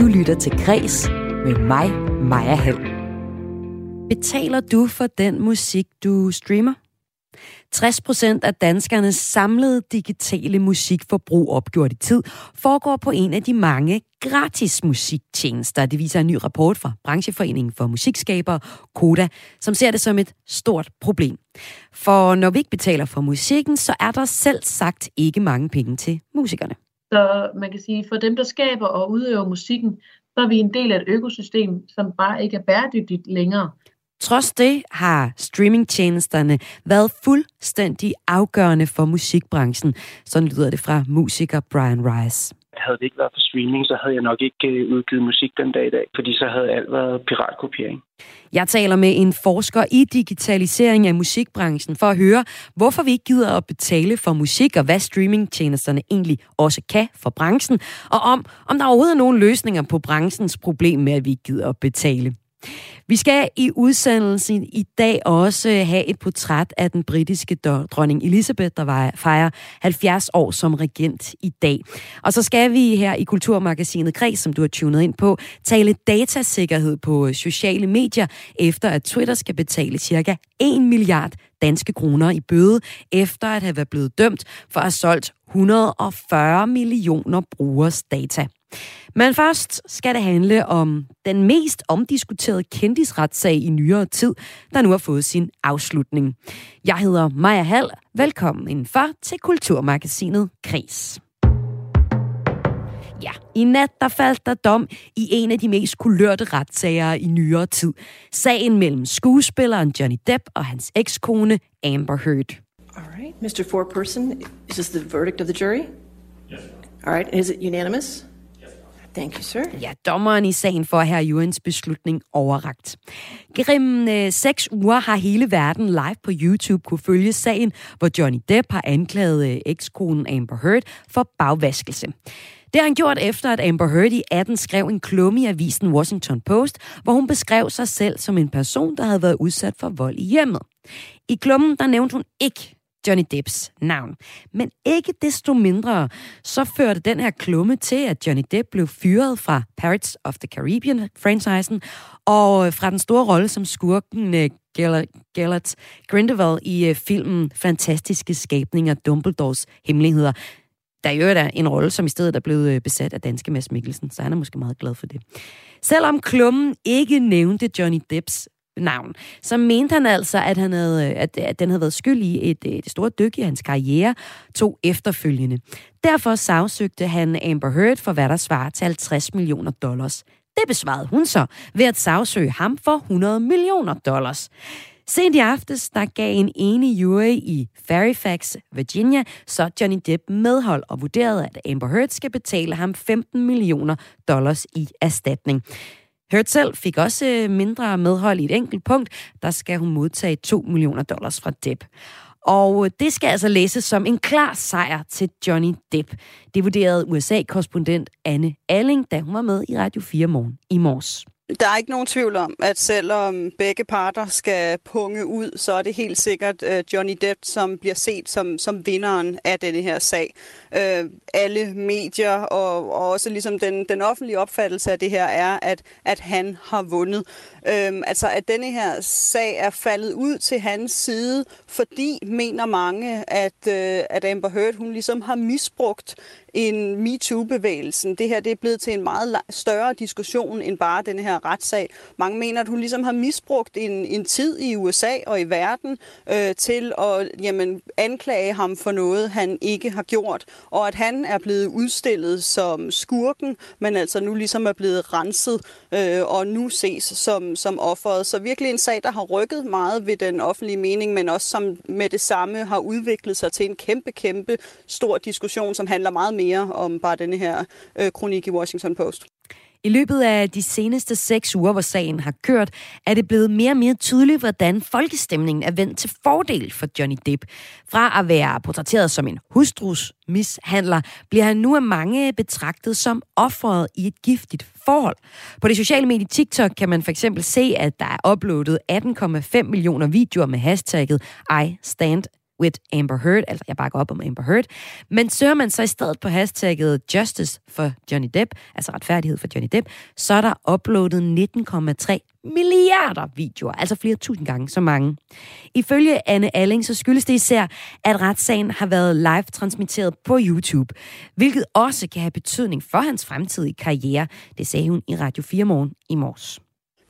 Du lytter til Græs med mig, Maja Hall. Betaler du for den musik, du streamer? 60% af danskernes samlede digitale musikforbrug opgjort i tid foregår på en af de mange gratis musiktjenester. Det viser en ny rapport fra Brancheforeningen for Musikskabere, Koda, som ser det som et stort problem. For når vi ikke betaler for musikken, så er der selv sagt ikke mange penge til musikerne. Så man kan sige, for dem, der skaber og udøver musikken, så er vi en del af et økosystem, som bare ikke er bæredygtigt længere. Trods det har streamingtjenesterne været fuldstændig afgørende for musikbranchen. Sådan lyder det fra musiker Brian Rice. Havde det ikke været for streaming, så havde jeg nok ikke øh, udgivet musik den dag i dag, fordi så havde alt været piratkopiering. Jeg taler med en forsker i digitalisering af musikbranchen for at høre, hvorfor vi ikke gider at betale for musik, og hvad streamingtjenesterne egentlig også kan for branchen, og om, om der overhovedet er nogle løsninger på branchens problem med, at vi ikke gider at betale. Vi skal i udsendelsen i dag også øh, have et portræt af den britiske dronning Elizabeth, der fejrer 70 år som regent i dag. Og så skal vi her i Kulturmagasinet Kreds, som du har tunet ind på, tale datasikkerhed på øh, sociale medier, efter at Twitter skal betale cirka 1 milliard danske kroner i bøde, efter at have været blevet dømt for at have solgt 140 millioner brugers data. Men først skal det handle om den mest omdiskuterede kendisretssag i nyere tid, der nu har fået sin afslutning. Jeg hedder Maja Hall. Velkommen indenfor til Kulturmagasinet Kris. Ja, i nat der faldt der dom i en af de mest kulørte retssager i nyere tid. Sagen mellem skuespilleren Johnny Depp og hans ekskone Amber Heard. All right, Mr. Foreperson, is this the verdict of the jury? Yes. All right, is it unanimous? Thank you, sir. Ja, dommeren i sagen for her Jurens beslutning overragt. Gennem øh, seks uger har hele verden live på YouTube kunne følge sagen, hvor Johnny Depp har anklaget øh, ekskonen Amber Heard for bagvaskelse. Det har han gjort efter, at Amber Heard i 18 skrev en klumme i avisen Washington Post, hvor hun beskrev sig selv som en person, der havde været udsat for vold i hjemmet. I klummen der nævnte hun ikke Johnny Depps navn. Men ikke desto mindre, så førte den her klumme til, at Johnny Depp blev fyret fra Pirates of the Caribbean-franchisen, og øh, fra den store rolle som skurken øh, Gellert Grindelwald i øh, filmen Fantastiske skabninger, Dumbledores hemmeligheder. Der er jo en rolle, som i stedet er blevet besat af danske Mads Mikkelsen, så han er måske meget glad for det. Selvom klummen ikke nævnte Johnny Depps navn, så mente han altså, at, han havde, øh, at, at den havde været skyld i et, øh, et stort dyk i hans karriere, to efterfølgende. Derfor sagsøgte han Amber Heard for, hvad der svarer til 50 millioner dollars. Det besvarede hun så ved at sagsøge ham for 100 millioner dollars. Sent i aftes, der gav en enig jury i Fairfax, Virginia, så Johnny Depp medhold og vurderede, at Amber Heard skal betale ham 15 millioner dollars i erstatning. Hurt selv fik også øh, mindre medhold i et enkelt punkt. Der skal hun modtage 2 millioner dollars fra Depp. Og øh, det skal altså læses som en klar sejr til Johnny Depp. Det vurderede USA-korrespondent Anne Alling, da hun var med i Radio 4 morgen i morges. Der er ikke nogen tvivl om, at selvom begge parter skal punge ud, så er det helt sikkert uh, Johnny Depp, som bliver set som, som vinderen af denne her sag. Uh, alle medier og, og også ligesom den, den offentlige opfattelse af det her er, at, at han har vundet. Uh, altså at denne her sag er faldet ud til hans side, fordi mener mange, at, uh, at Amber Heard hun ligesom har misbrugt en MeToo-bevægelsen. Det her det er blevet til en meget større diskussion end bare den her retssag. Mange mener, at hun ligesom har misbrugt en, en tid i USA og i verden øh, til at jamen, anklage ham for noget, han ikke har gjort. Og at han er blevet udstillet som skurken, men altså nu ligesom er blevet renset øh, og nu ses som, som offeret. Så virkelig en sag, der har rykket meget ved den offentlige mening, men også som med det samme har udviklet sig til en kæmpe, kæmpe stor diskussion, som handler meget mere om bare denne her øh, kronik i Washington Post. I løbet af de seneste seks uger, hvor sagen har kørt, er det blevet mere og mere tydeligt, hvordan folkestemningen er vendt til fordel for Johnny Depp. Fra at være portrætteret som en hustrus mishandler, bliver han nu af mange betragtet som offeret i et giftigt forhold. På det sociale medie TikTok kan man for eksempel se, at der er uploadet 18,5 millioner videoer med hashtagget I stand with Amber Heard, altså jeg bakker op om Amber Heard, men søger man så i stedet på hashtagget Justice for Johnny Depp, altså retfærdighed for Johnny Depp, så er der uploadet 19,3 milliarder videoer, altså flere tusind gange så mange. Ifølge Anne Alling, så skyldes det især, at retssagen har været live transmitteret på YouTube, hvilket også kan have betydning for hans fremtidige karriere. Det sagde hun i Radio 4 morgen i morges.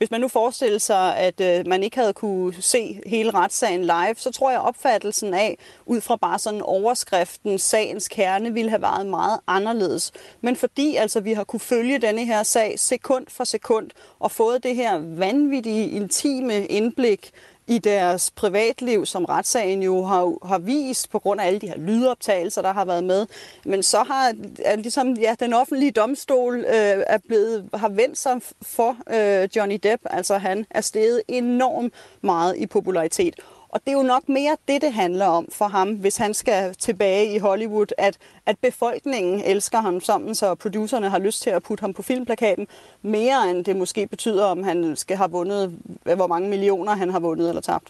Hvis man nu forestiller sig, at øh, man ikke havde kunne se hele retssagen live, så tror jeg opfattelsen af, ud fra bare sådan overskriften, sagens kerne, ville have været meget anderledes. Men fordi altså vi har kunne følge denne her sag sekund for sekund, og fået det her vanvittige, intime indblik i deres privatliv, som retssagen jo har, har vist på grund af alle de her lydoptagelser, der har været med. Men så har er ligesom, ja, den offentlige domstol øh, er blevet, har vendt sig for øh, Johnny Depp. Altså han er steget enormt meget i popularitet. Og det er jo nok mere det, det handler om for ham, hvis han skal tilbage i Hollywood, at, at befolkningen elsker ham sammen, så producerne har lyst til at putte ham på filmplakaten, mere end det måske betyder, om han skal have vundet, hvor mange millioner han har vundet eller tabt.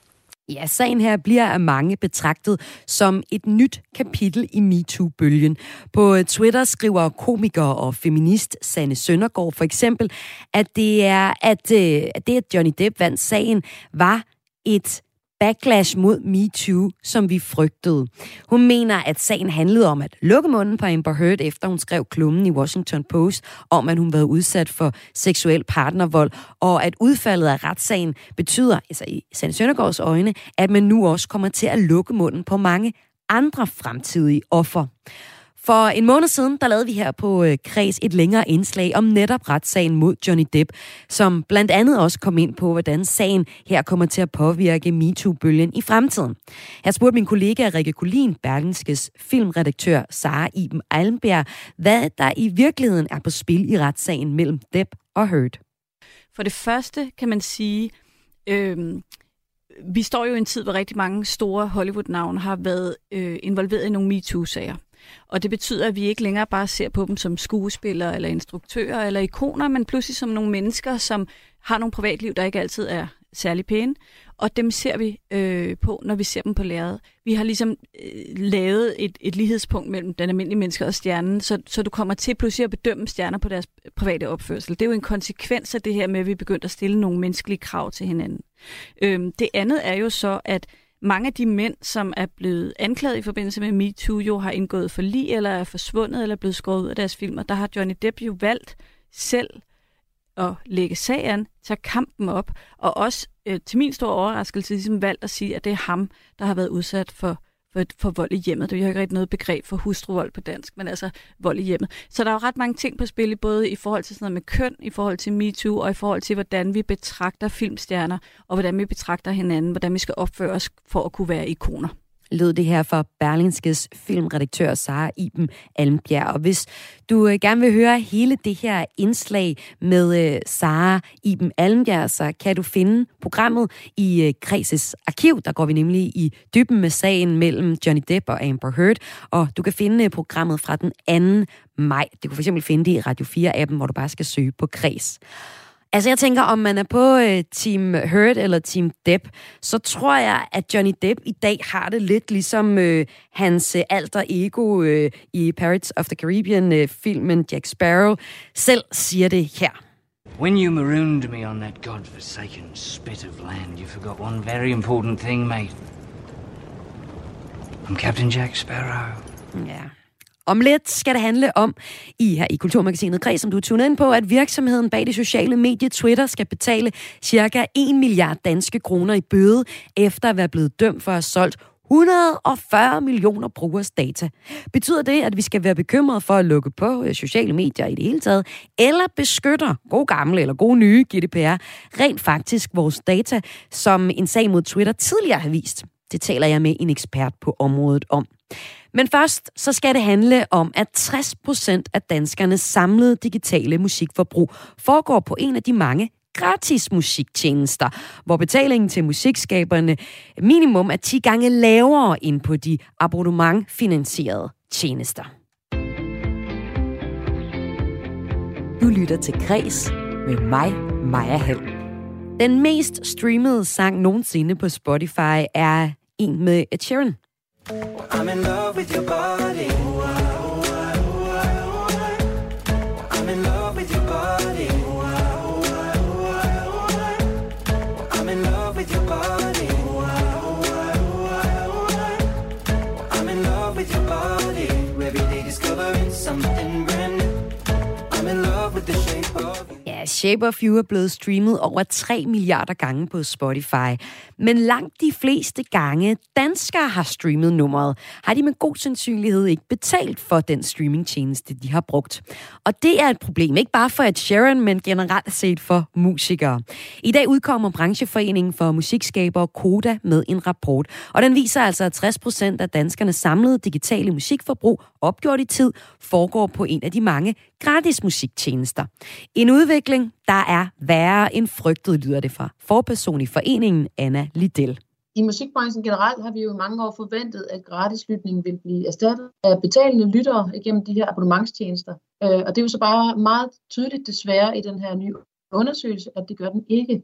Ja, sagen her bliver af mange betragtet som et nyt kapitel i MeToo-bølgen. På øh, Twitter skriver komiker og feminist Sanne Søndergaard for eksempel, at det er at, øh, at det, at Johnny Depp vandt sagen, var et backlash mod MeToo, som vi frygtede. Hun mener, at sagen handlede om at lukke munden på Amber Heard, efter hun skrev klummen i Washington Post om, at hun var udsat for seksuel partnervold, og at udfaldet af retssagen betyder, altså i Sande Søndergaards øjne, at man nu også kommer til at lukke munden på mange andre fremtidige offer. For en måned siden, der lavede vi her på øh, Kreds et længere indslag om netop retssagen mod Johnny Depp, som blandt andet også kom ind på, hvordan sagen her kommer til at påvirke MeToo-bølgen i fremtiden. Jeg spurgte min kollega Rikke Kulin, Bergenskes filmredaktør Sara Iben Almbjerg, hvad der i virkeligheden er på spil i retssagen mellem Depp og Heard. For det første kan man sige, øh, vi står jo i en tid, hvor rigtig mange store Hollywood-navne har været øh, involveret i nogle MeToo-sager. Og det betyder, at vi ikke længere bare ser på dem som skuespillere eller instruktører eller ikoner, men pludselig som nogle mennesker, som har nogle privatliv, der ikke altid er særlig pæne. Og dem ser vi øh, på, når vi ser dem på lærredet. Vi har ligesom øh, lavet et, et lighedspunkt mellem den almindelige menneske og stjernen, så, så du kommer til pludselig at bedømme stjerner på deres private opførsel. Det er jo en konsekvens af det her med, at vi begyndte at stille nogle menneskelige krav til hinanden. Øh, det andet er jo så, at mange af de mænd, som er blevet anklaget i forbindelse med MeToo, jo har indgået for lige eller er forsvundet eller er blevet skåret ud af deres filmer. Der har Johnny Depp jo valgt selv at lægge sagen, tage kampen op, og også øh, til min store overraskelse ligesom valgt at sige, at det er ham, der har været udsat for for, for vold i hjemmet. Det er jo ikke rigtig noget begreb for hustruvold på dansk, men altså vold i hjemmet. Så der er jo ret mange ting på spil, både i forhold til sådan noget med køn, i forhold til MeToo, og i forhold til, hvordan vi betragter filmstjerner, og hvordan vi betragter hinanden, hvordan vi skal opføre os for at kunne være ikoner lød det her fra Berlingskes filmredaktør Sara Iben Almbjerg. Og hvis du øh, gerne vil høre hele det her indslag med øh, Sara Iben Almbjerg, så kan du finde programmet i øh, Kreses arkiv. Der går vi nemlig i dybden med sagen mellem Johnny Depp og Amber Heard. Og du kan finde øh, programmet fra den 2. maj. Du kan fx finde det i Radio 4-appen, hvor du bare skal søge på Kres. Altså, jeg tænker, om man er på øh, Team Hurt eller Team Depp, så tror jeg, at Johnny Depp i dag har det lidt ligesom øh, hans øh, alter ego øh, i Pirates of the Caribbean-filmen øh, Jack Sparrow selv siger det her. When you marooned me on that godforsaken spit of land, you forgot one very important thing, mate. I'm Captain Jack Sparrow. Ja. Om lidt skal det handle om, i her i Kulturmagasinet Kreds, som du er tunet ind på, at virksomheden bag det sociale medie Twitter skal betale cirka 1 milliard danske kroner i bøde, efter at være blevet dømt for at have solgt 140 millioner brugers data. Betyder det, at vi skal være bekymrede for at lukke på øh, sociale medier i det hele taget, eller beskytter god gamle eller god nye GDPR rent faktisk vores data, som en sag mod Twitter tidligere har vist? Det taler jeg med en ekspert på området om. Men først så skal det handle om, at 60 procent af danskernes samlede digitale musikforbrug foregår på en af de mange gratis musiktjenester, hvor betalingen til musikskaberne minimum er 10 gange lavere end på de abonnementfinansierede tjenester. Du lytter til Græs med mig, Maja Hall. Den mest streamede sang nogensinde på Spotify er en med Ed Sheeran. I'm in love with your body. I'm in love with your body. I'm in love with your body. I'm in love with your body. Every day discovering something brand new. I'm in love with the shape of you. Ja, Shape of You er blevet streamet over 3 milliarder gange på Spotify. Men langt de fleste gange danskere har streamet nummeret, har de med god sandsynlighed ikke betalt for den streamingtjeneste, de har brugt. Og det er et problem, ikke bare for Ed Sharon, men generelt set for musikere. I dag udkommer brancheforeningen for musikskabere Koda med en rapport, og den viser altså, at 60 procent af danskernes samlede digitale musikforbrug opgjort i tid foregår på en af de mange gratis musiktjenester. En udvikling, der er værre end frygtet, lyder det fra forperson i foreningen Anna Liddell. I musikbranchen generelt har vi jo i mange år forventet, at gratislytningen vil blive erstattet af betalende lyttere igennem de her abonnementstjenester. Øh, og det er jo så bare meget tydeligt desværre i den her nye undersøgelse, at det gør den ikke.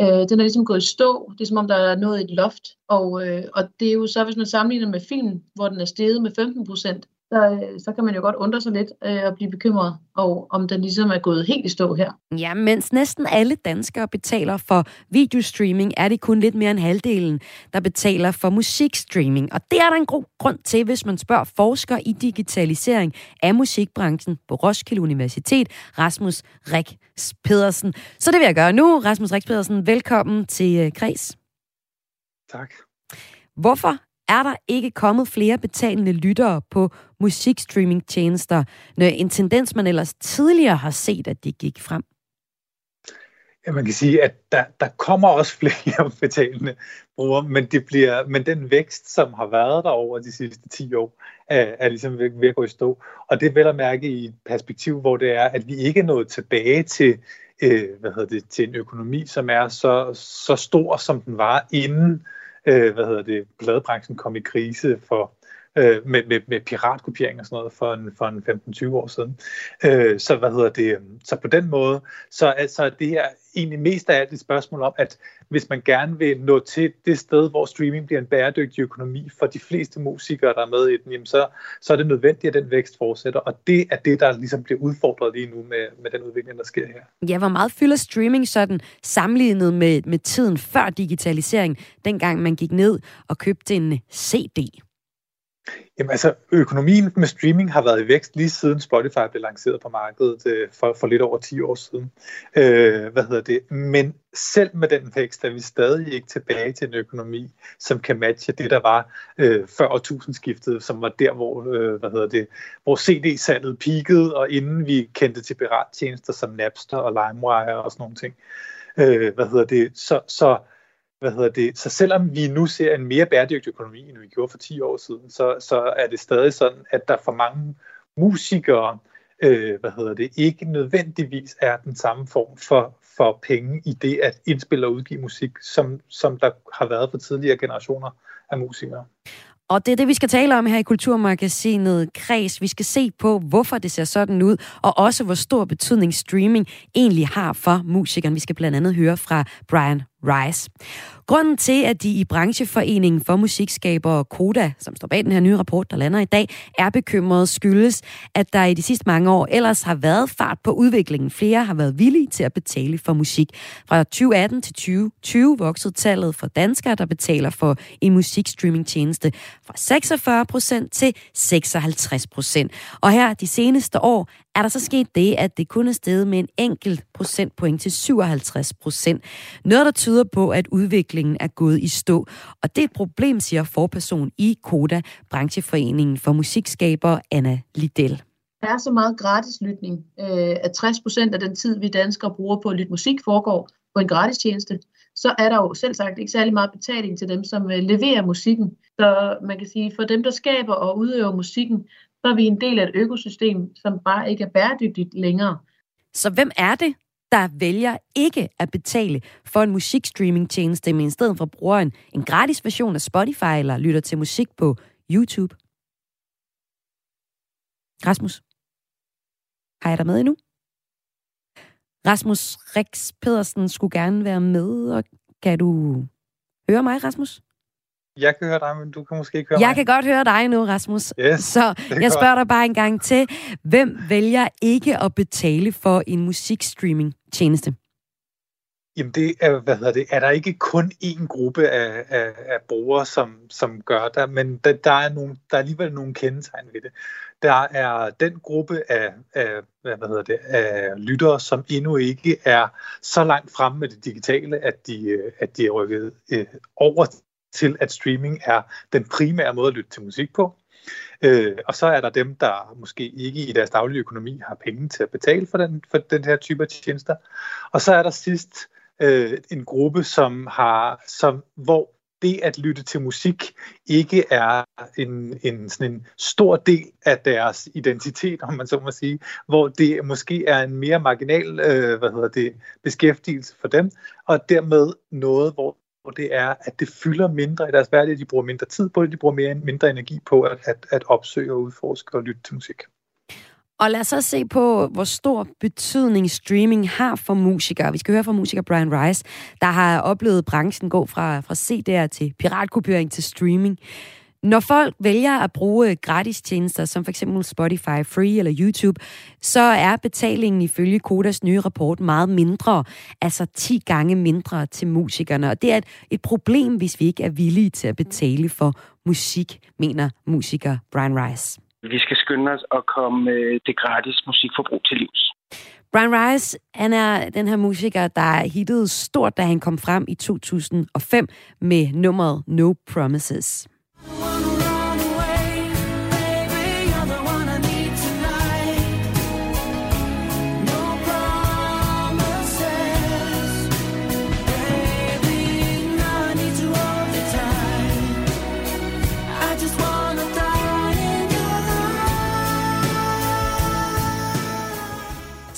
Øh, Den er ligesom gået i stå. Det er som om, der er nået et loft. Og, øh, og det er jo så, hvis man sammenligner med film, hvor den er steget med 15 procent, så, så kan man jo godt undre sig lidt øh, og blive bekymret over, om den ligesom er gået helt i stå her. Ja, mens næsten alle danskere betaler for videostreaming, er det kun lidt mere end halvdelen, der betaler for musikstreaming. Og det er der en god grund til, hvis man spørger forsker i digitalisering af musikbranchen på Roskilde Universitet, Rasmus Rik Pedersen. Så det vil jeg gøre nu. Rasmus Rik Pedersen, velkommen til øh, Kreds. Tak. Hvorfor er der ikke kommet flere betalende lyttere på musikstreamingtjenester, når en tendens, man ellers tidligere har set, at de gik frem? Ja, man kan sige, at der, der kommer også flere betalende brugere, men, det bliver, men den vækst, som har været der over de sidste 10 år, er, er ligesom ved, ved at gå i stå. Og det er vel at mærke i et perspektiv, hvor det er, at vi ikke er nået tilbage til, øh, hvad hedder det, til en økonomi, som er så, så stor, som den var inden øh, øh, hvad hedder det, pladebranchen kom i krise for øh, med, med, med piratkopiering og sådan noget for en, for en 15-20 år siden. Øh, så hvad hedder det, øhm, så på den måde, så altså det her egentlig mest af alt et spørgsmål om, at hvis man gerne vil nå til det sted, hvor streaming bliver en bæredygtig økonomi for de fleste musikere, der er med i den, jamen så, så er det nødvendigt, at den vækst fortsætter. Og det er det, der ligesom bliver udfordret lige nu med, med den udvikling, der sker her. Ja, hvor meget fylder streaming sådan sammenlignet med, med tiden før digitalisering, dengang man gik ned og købte en CD? Jamen altså, økonomien med streaming har været i vækst lige siden Spotify blev lanceret på markedet øh, for, for lidt over 10 år siden. Øh, hvad hedder det? Men selv med den vækst er vi stadig ikke tilbage til en økonomi, som kan matche det, der var øh, før årtusindskiftet, som var der, hvor, øh, hvad hedder det, hvor CD-salget peakede, og inden vi kendte til pirattjenester som Napster og LimeWire og sådan nogle ting. Øh, hvad hedder det? Så, så hvad hedder det, så selvom vi nu ser en mere bæredygtig økonomi, end vi gjorde for 10 år siden, så, så er det stadig sådan, at der for mange musikere, øh, hvad hedder det, ikke nødvendigvis er den samme form for, for penge i det at indspille og udgive musik, som, som der har været for tidligere generationer af musikere. Og det er det, vi skal tale om her i Kulturmagasinet Kreds. Vi skal se på, hvorfor det ser sådan ud, og også hvor stor betydning streaming egentlig har for musikeren. Vi skal blandt andet høre fra Brian Rice. Grunden til, at de i brancheforeningen for musikskabere Koda, som står bag den her nye rapport, der lander i dag, er bekymret, skyldes, at der i de sidste mange år ellers har været fart på udviklingen. Flere har været villige til at betale for musik. Fra 2018 til 2020 voksede tallet for danskere, der betaler for en musikstreamingtjeneste fra 46 procent til 56 procent. Og her de seneste år er der så sket det, at det kun er steget med en enkelt procentpoint til 57 procent. Noget, der tyder på, at udviklingen er gået i stå. Og det er et problem, siger forperson i Koda, brancheforeningen for musikskabere Anna Liddell. Der er så meget gratislytning, øh, at 60 procent af den tid, vi danskere bruger på at lytte musik, foregår på en gratistjeneste. Så er der jo selv sagt ikke særlig meget betaling til dem, som øh, leverer musikken. Så man kan sige, for dem, der skaber og udøver musikken, så er vi en del af et økosystem, som bare ikke er bæredygtigt længere. Så hvem er det, der vælger ikke at betale for en musikstreamingtjeneste, men i stedet for bruger en, en gratis version af Spotify eller lytter til musik på YouTube? Rasmus, har jeg dig med endnu? Rasmus Rex Pedersen skulle gerne være med, og kan du høre mig, Rasmus? Jeg kan høre dig, men du kan måske ikke høre Jeg mig. kan godt høre dig nu, Rasmus. Yes, Så jeg spørger godt. dig bare en gang til. Hvem vælger ikke at betale for en musikstreaming-tjeneste? Jamen det er, hvad hedder det, er der ikke kun én gruppe af, af, af brugere, som, som gør det, men der, der, er nogle, der er alligevel nogle kendetegn ved det. Der er den gruppe af, af hvad hedder det, af lyttere, som endnu ikke er så langt fremme med det digitale, at de, at de er rykket øh, over til, at streaming er den primære måde at lytte til musik på. Øh, og så er der dem, der måske ikke i deres daglige økonomi har penge til at betale for den, for den her type af tjenester. Og så er der sidst øh, en gruppe, som har, som, hvor det at lytte til musik ikke er en, en, sådan en stor del af deres identitet, om man så må sige, hvor det måske er en mere marginal øh, hvad hedder det, beskæftigelse for dem, og dermed noget, hvor hvor det er, at det fylder mindre i deres hverdag, de bruger mindre tid på det, de bruger mere, mindre energi på at, at, at opsøge og udforske og lytte til musik. Og lad os så se på, hvor stor betydning streaming har for musikere. Vi skal høre fra musiker Brian Rice, der har oplevet branchen gå fra, fra CD'er til piratkopiering til streaming. Når folk vælger at bruge gratis tjenester, som f.eks. Spotify Free eller YouTube, så er betalingen ifølge Kodas nye rapport meget mindre, altså 10 gange mindre til musikerne. Og det er et, et problem, hvis vi ikke er villige til at betale for musik, mener musiker Brian Rice. Vi skal skynde os at komme øh, det gratis musikforbrug til livs. Brian Rice, han er den her musiker, der hittede stort, da han kom frem i 2005 med nummeret No Promises.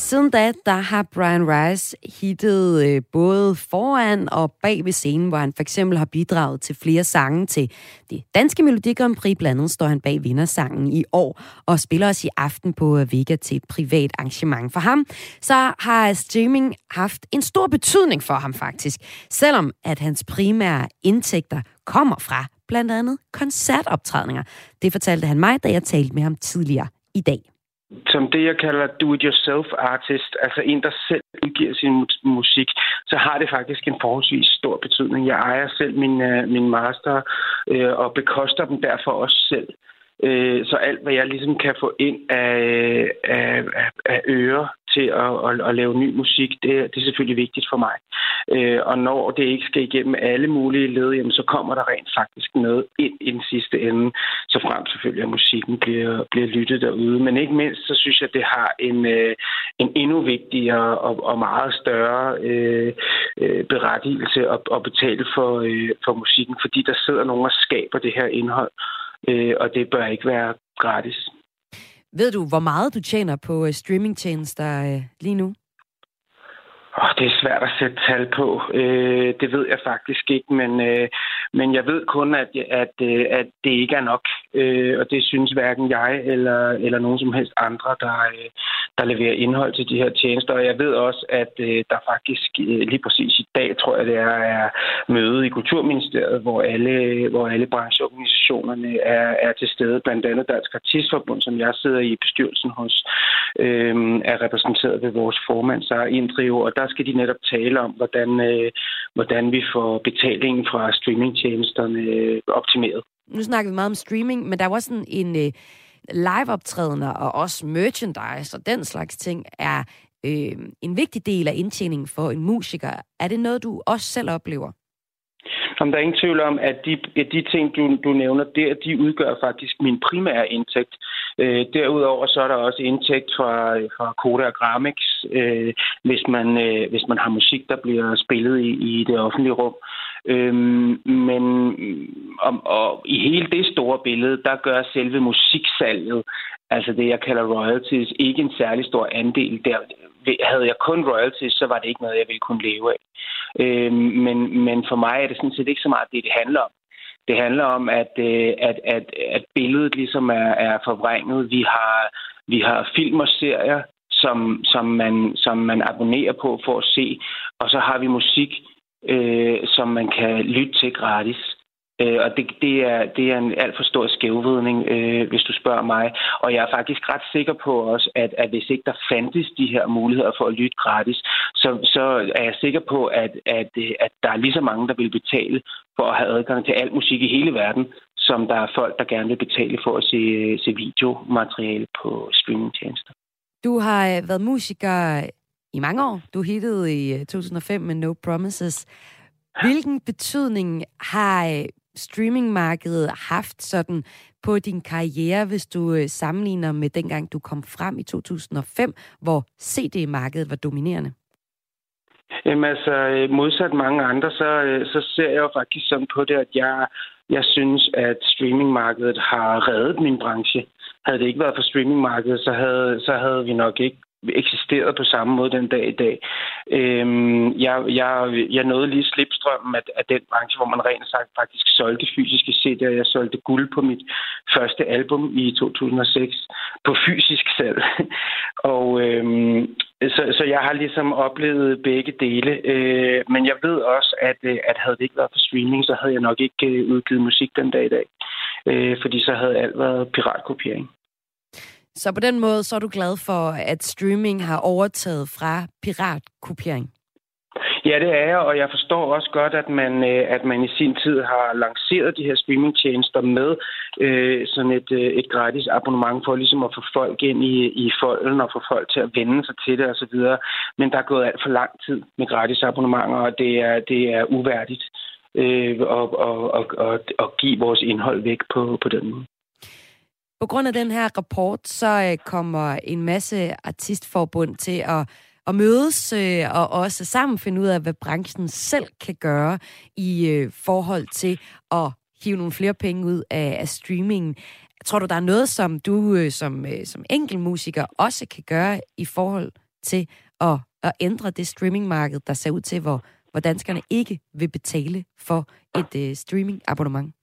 Siden da, der har Brian Rice hittet øh, både foran og bag ved scenen, hvor han for eksempel har bidraget til flere sange til det danske Melodi Grand Prix. Blandt andet står han bag vindersangen i år og spiller os i aften på øh, Vega til et privat arrangement. For ham så har streaming haft en stor betydning for ham faktisk, selvom at hans primære indtægter kommer fra blandt andet koncertoptrædninger. Det fortalte han mig, da jeg talte med ham tidligere i dag som det, jeg kalder do-it-yourself artist, altså en, der selv udgiver sin musik, så har det faktisk en forholdsvis stor betydning. Jeg ejer selv min, øh, min master øh, og bekoster dem derfor også selv. Øh, så alt, hvad jeg ligesom kan få ind af, af, af, af ører til at, at, at lave ny musik, det, det er selvfølgelig vigtigt for mig. Uh, og når det ikke skal igennem alle mulige led, jamen, så kommer der rent faktisk noget ind i den sidste ende, så frem selvfølgelig, at musikken bliver, bliver lyttet derude. Men ikke mindst, så synes jeg, at det har en, øh, en endnu vigtigere og, og meget større øh, øh, berettigelse at, at betale for, øh, for musikken, fordi der sidder nogen og skaber det her indhold, uh, og det bør ikke være gratis. Ved du, hvor meget du tjener på øh, streamingtjenester øh, lige nu? Oh, det er svært at sætte tal på. Øh, det ved jeg faktisk ikke, men, øh, men jeg ved kun, at, at, øh, at det ikke er nok. Øh, og det synes hverken jeg eller, eller nogen som helst andre, der, øh, der leverer indhold til de her tjenester. Og jeg ved også, at øh, der faktisk øh, lige præcis i dag, tror jeg, det er, er møde i Kulturministeriet, hvor alle, hvor alle brancheorganisationerne er, er til stede. Blandt andet Dansk Artistforbund, som jeg sidder i bestyrelsen hos, øh, er repræsenteret ved vores formand, Sara Indrive, og der skal de netop tale om, hvordan, øh, hvordan vi får betalingen fra streamingtjenesterne øh, optimeret. Nu snakker vi meget om streaming, men der var sådan en øh, live-optrædener og også merchandise og den slags ting er øh, en vigtig del af indtjeningen for en musiker. Er det noget, du også selv oplever? Jamen, der er ingen tvivl om, at de, at de ting, du, du nævner der, de udgør faktisk min primære indtægt. Øh, derudover så er der også indtægt fra, fra Koda og Gramix, øh, hvis, man, øh, hvis man har musik, der bliver spillet i, i det offentlige rum. Øhm, men om, og i hele det store billede, der gør selve musiksalget, altså det jeg kalder royalties, ikke en særlig stor andel. Der, havde jeg kun royalties, så var det ikke noget, jeg ville kunne leve af. Øhm, men, men for mig er det sådan set ikke så meget det, det handler om. Det handler om, at, øh, at, at, at billedet ligesom er, er forvrænget. Vi har, vi har film og serier, som, som, man, som man abonnerer på for at se. Og så har vi musik, øh, som man kan lytte til gratis. Øh, og det, det, er, det er en alt for stor skævvidning, øh, hvis du spørger mig. Og jeg er faktisk ret sikker på også, at, at hvis ikke der fandtes de her muligheder for at lytte gratis, så, så er jeg sikker på, at, at, øh, at der er lige så mange, der vil betale for at have adgang til al musik i hele verden, som der er folk, der gerne vil betale for at se, øh, se videomateriale på streamingtjenester. Du har øh, været musiker i mange år. Du hittede i øh, 2005 med No Promises. Hvilken betydning har øh, streamingmarkedet haft sådan på din karriere, hvis du øh, sammenligner med dengang, du kom frem i 2005, hvor CD-markedet var dominerende? Jamen altså, modsat mange andre, så, så ser jeg jo faktisk sådan på det, at jeg, jeg synes, at streamingmarkedet har reddet min branche. Havde det ikke været for streamingmarkedet, så havde, så havde vi nok ikke eksisteret på samme måde den dag i dag. Øhm, jeg, jeg, jeg nåede lige slipstrømmen af, af den branche, hvor man rent sagt faktisk solgte fysiske CD'er. Jeg solgte guld på mit første album i 2006 på fysisk salg. Og øhm, så, så jeg har ligesom oplevet begge dele. Øh, men jeg ved også, at, øh, at havde det ikke været for streaming, så havde jeg nok ikke øh, udgivet musik den dag i dag. Øh, fordi så havde alt været piratkopiering. Så på den måde, så er du glad for, at streaming har overtaget fra piratkopiering? Ja, det er jeg, og jeg forstår også godt, at man, øh, at man i sin tid har lanceret de her streamingtjenester med øh, sådan et, øh, et gratis abonnement for ligesom at få folk ind i, i folden og få folk til at vende sig til det osv. Men der er gået alt for lang tid med gratis abonnementer, og det er, det er uværdigt øh, at, at, at, at, at give vores indhold væk på, på den måde. På grund af den her rapport, så øh, kommer en masse artistforbund til at, at mødes øh, og også sammen finde ud af, hvad branchen selv kan gøre i øh, forhold til at hive nogle flere penge ud af, af streamingen. Tror du, der er noget, som du øh, som, øh, som enkeltmusiker også kan gøre i forhold til at, at ændre det streamingmarked, der ser ud til, hvor, hvor danskerne ikke vil betale for et øh, streamingabonnement?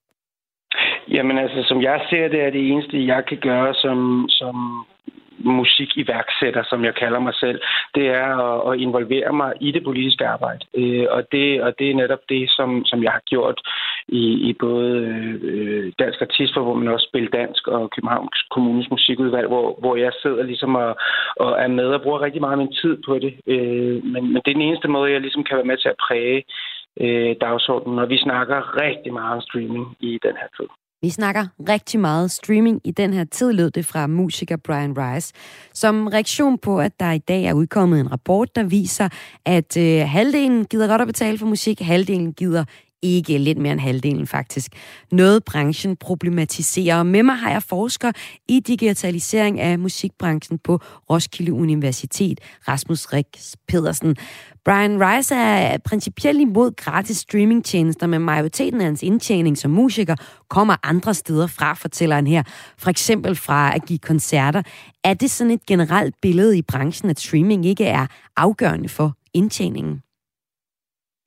Jamen altså, som jeg ser det, er det eneste, jeg kan gøre som, som musikiværksætter, som jeg kalder mig selv, det er at, at involvere mig i det politiske arbejde. Øh, og, det, og det er netop det, som, som jeg har gjort i, i både øh, Dansk Artistforbund, men også Spil Dansk og Københavns Kommunes Musikudvalg, hvor, hvor jeg sidder ligesom og, og er med og bruger rigtig meget af min tid på det. Øh, men, men det er den eneste måde, jeg ligesom kan være med til at præge øh, dagsordenen, og vi snakker rigtig meget om streaming i den her tid. Vi snakker rigtig meget streaming i den her tid, lød det fra musiker Brian Rice, som reaktion på, at der i dag er udkommet en rapport, der viser, at øh, halvdelen gider godt at betale for musik, halvdelen gider ikke lidt mere end halvdelen faktisk. Noget branchen problematiserer. Med mig har jeg forsker i digitalisering af musikbranchen på Roskilde Universitet, Rasmus Rix Pedersen. Brian Rice er principielt imod gratis streamingtjenester, men majoriteten af hans indtjening som musiker kommer andre steder fra, fortæller han her. For eksempel fra at give koncerter. Er det sådan et generelt billede i branchen, at streaming ikke er afgørende for indtjeningen?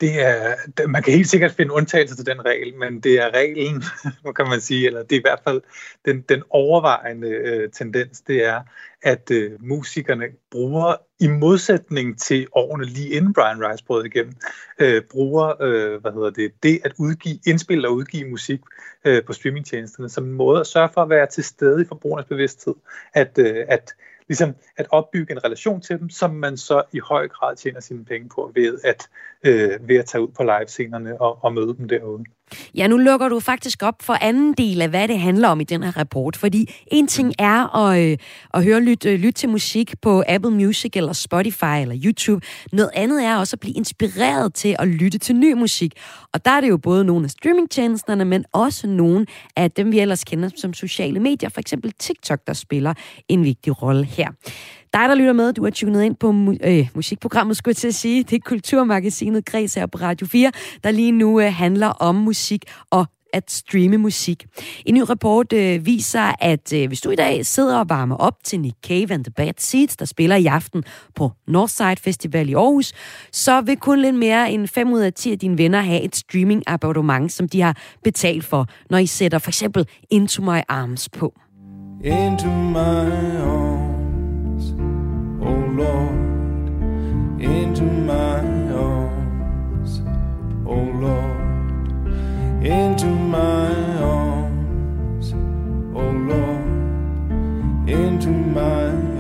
Det er, man kan helt sikkert finde undtagelser til den regel, men det er reglen, kan man sige, eller det er i hvert fald den, den overvejende øh, tendens, det er, at øh, musikerne bruger, i modsætning til årene lige inden Brian Rice brød igennem, øh, bruger, øh, hvad hedder det, det at udgive, indspille og udgive musik øh, på streamingtjenesterne som en måde at sørge for at være til stede i forbrugernes bevidsthed, at, øh, at ligesom at opbygge en relation til dem, som man så i høj grad tjener sine penge på ved at, øh, ved at tage ud på live-scenerne og, og møde dem derude. Ja, nu lukker du faktisk op for anden del af, hvad det handler om i den her rapport. Fordi en ting er at, øh, at høre lytte øh, lyt til musik på Apple Music eller Spotify eller YouTube. Noget andet er også at blive inspireret til at lytte til ny musik. Og der er det jo både nogle af streamingtjenesterne, men også nogle af dem, vi ellers kender som sociale medier. For eksempel TikTok, der spiller en vigtig rolle her. Dig, der lytter med, du er tunet ind på mu- øh, musikprogrammet, skulle jeg til at sige. Det er Kulturmagasinet Græs her på Radio 4, der lige nu øh, handler om musik og at streame musik. En ny rapport øh, viser, at øh, hvis du i dag sidder og varmer op til Nick Cave and the Bad Seeds, der spiller i aften på Northside Festival i Aarhus, så vil kun lidt mere end 5 ud af 10 af dine venner have et streaming abonnement, som de har betalt for, når I sætter for eksempel Into My Arms på. into my arms, arms, oh Lord, into my arms, oh Lord, into my arms, oh Lord, into my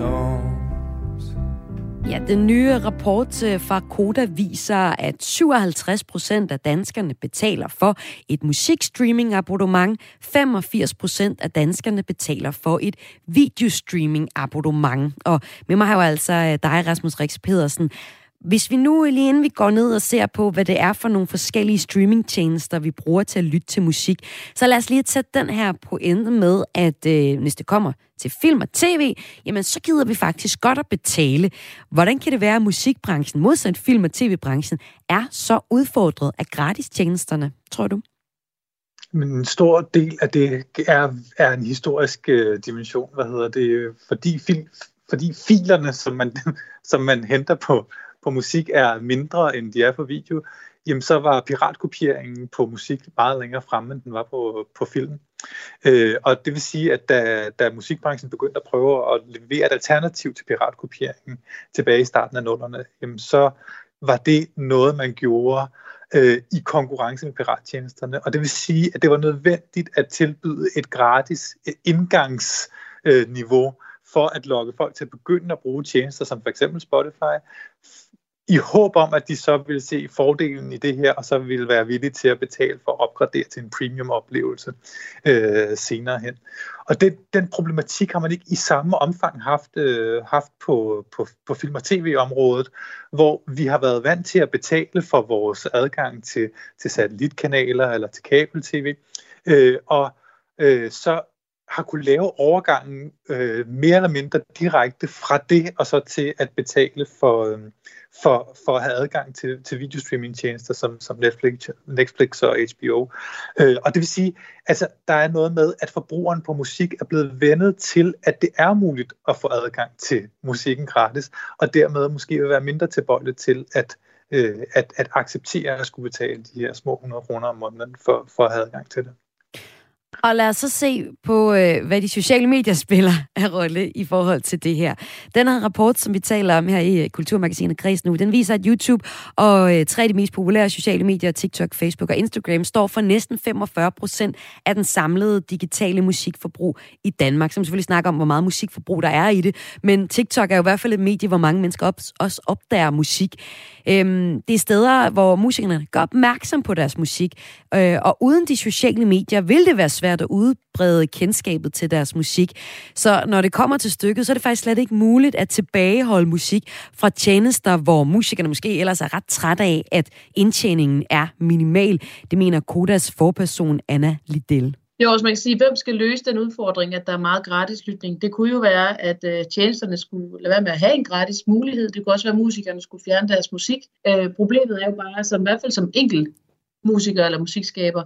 Ja, den nye rapport øh, fra Koda viser, at 57 procent af danskerne betaler for et musikstreaming-abonnement. 85 procent af danskerne betaler for et videostreaming-abonnement. Og med mig har jo altså øh, dig, Rasmus Rix Pedersen. Hvis vi nu lige inden vi går ned og ser på, hvad det er for nogle forskellige streamingtjenester, vi bruger til at lytte til musik, så lad os lige tage den her pointe med, at øh, hvis det kommer til film og tv, jamen så gider vi faktisk godt at betale. Hvordan kan det være, at musikbranchen, modsat film- og tv-branchen, er så udfordret af gratistjenesterne, tror du? Men en stor del af det er, er en historisk øh, dimension, hvad hedder det, fordi, fil, fordi filerne, som man, som man henter på, på musik, er mindre, end de er på video, jamen så var piratkopieringen på musik meget længere fremme, end den var på, på film. Øh, og det vil sige, at da, da musikbranchen begyndte at prøve at levere et alternativ til piratkopieringen tilbage i starten af nullerne, jamen så var det noget, man gjorde øh, i konkurrence med pirattjenesterne. Og det vil sige, at det var nødvendigt at tilbyde et gratis øh, indgangsniveau øh, for at lokke folk til at begynde at bruge tjenester som for eksempel Spotify, i håb om, at de så vil se fordelen i det her, og så vil være villige til at betale for at opgradere til en premium-oplevelse øh, senere hen. Og det, den problematik har man ikke i samme omfang haft, øh, haft på, på, på film- og tv-området, hvor vi har været vant til at betale for vores adgang til, til satellitkanaler eller til kabel-tv, øh, og øh, så har kunne lave overgangen øh, mere eller mindre direkte fra det og så til at betale for, øh, for, for at have adgang til, til videostreaming-tjenester som, som Netflix, Netflix og HBO. Øh, og det vil sige, altså der er noget med, at forbrugeren på musik er blevet vendet til, at det er muligt at få adgang til musikken gratis, og dermed måske vil være mindre tilbøjelig til at øh, at, at acceptere at skulle betale de her små 100 kroner om måneden for, for at have adgang til det. Og lad os så se på, øh, hvad de sociale medier spiller af rolle i forhold til det her. Den her rapport, som vi taler om her i øh, Kulturmagasinet Kreds nu, den viser, at YouTube og øh, tre af de mest populære sociale medier, TikTok, Facebook og Instagram, står for næsten 45 procent af den samlede digitale musikforbrug i Danmark. Som selvfølgelig snakker om, hvor meget musikforbrug der er i det. Men TikTok er jo i hvert fald et medie, hvor mange mennesker op, også opdager musik. Øhm, det er steder, hvor musikerne gør opmærksom på deres musik. Øh, og uden de sociale medier vil det være svært at udbrede kendskabet til deres musik. Så når det kommer til stykket, så er det faktisk slet ikke muligt at tilbageholde musik fra tjenester, hvor musikerne måske ellers er ret trætte af, at indtjeningen er minimal. Det mener Kodas forperson Anna Liddell. Jo, også man kan sige, hvem skal løse den udfordring, at der er meget gratis lytning? Det kunne jo være, at øh, tjenesterne skulle lade være med at have en gratis mulighed. Det kunne også være, at musikerne skulle fjerne deres musik. Øh, problemet er jo bare, som, i hvert fald som enkelt musiker eller musikskaber,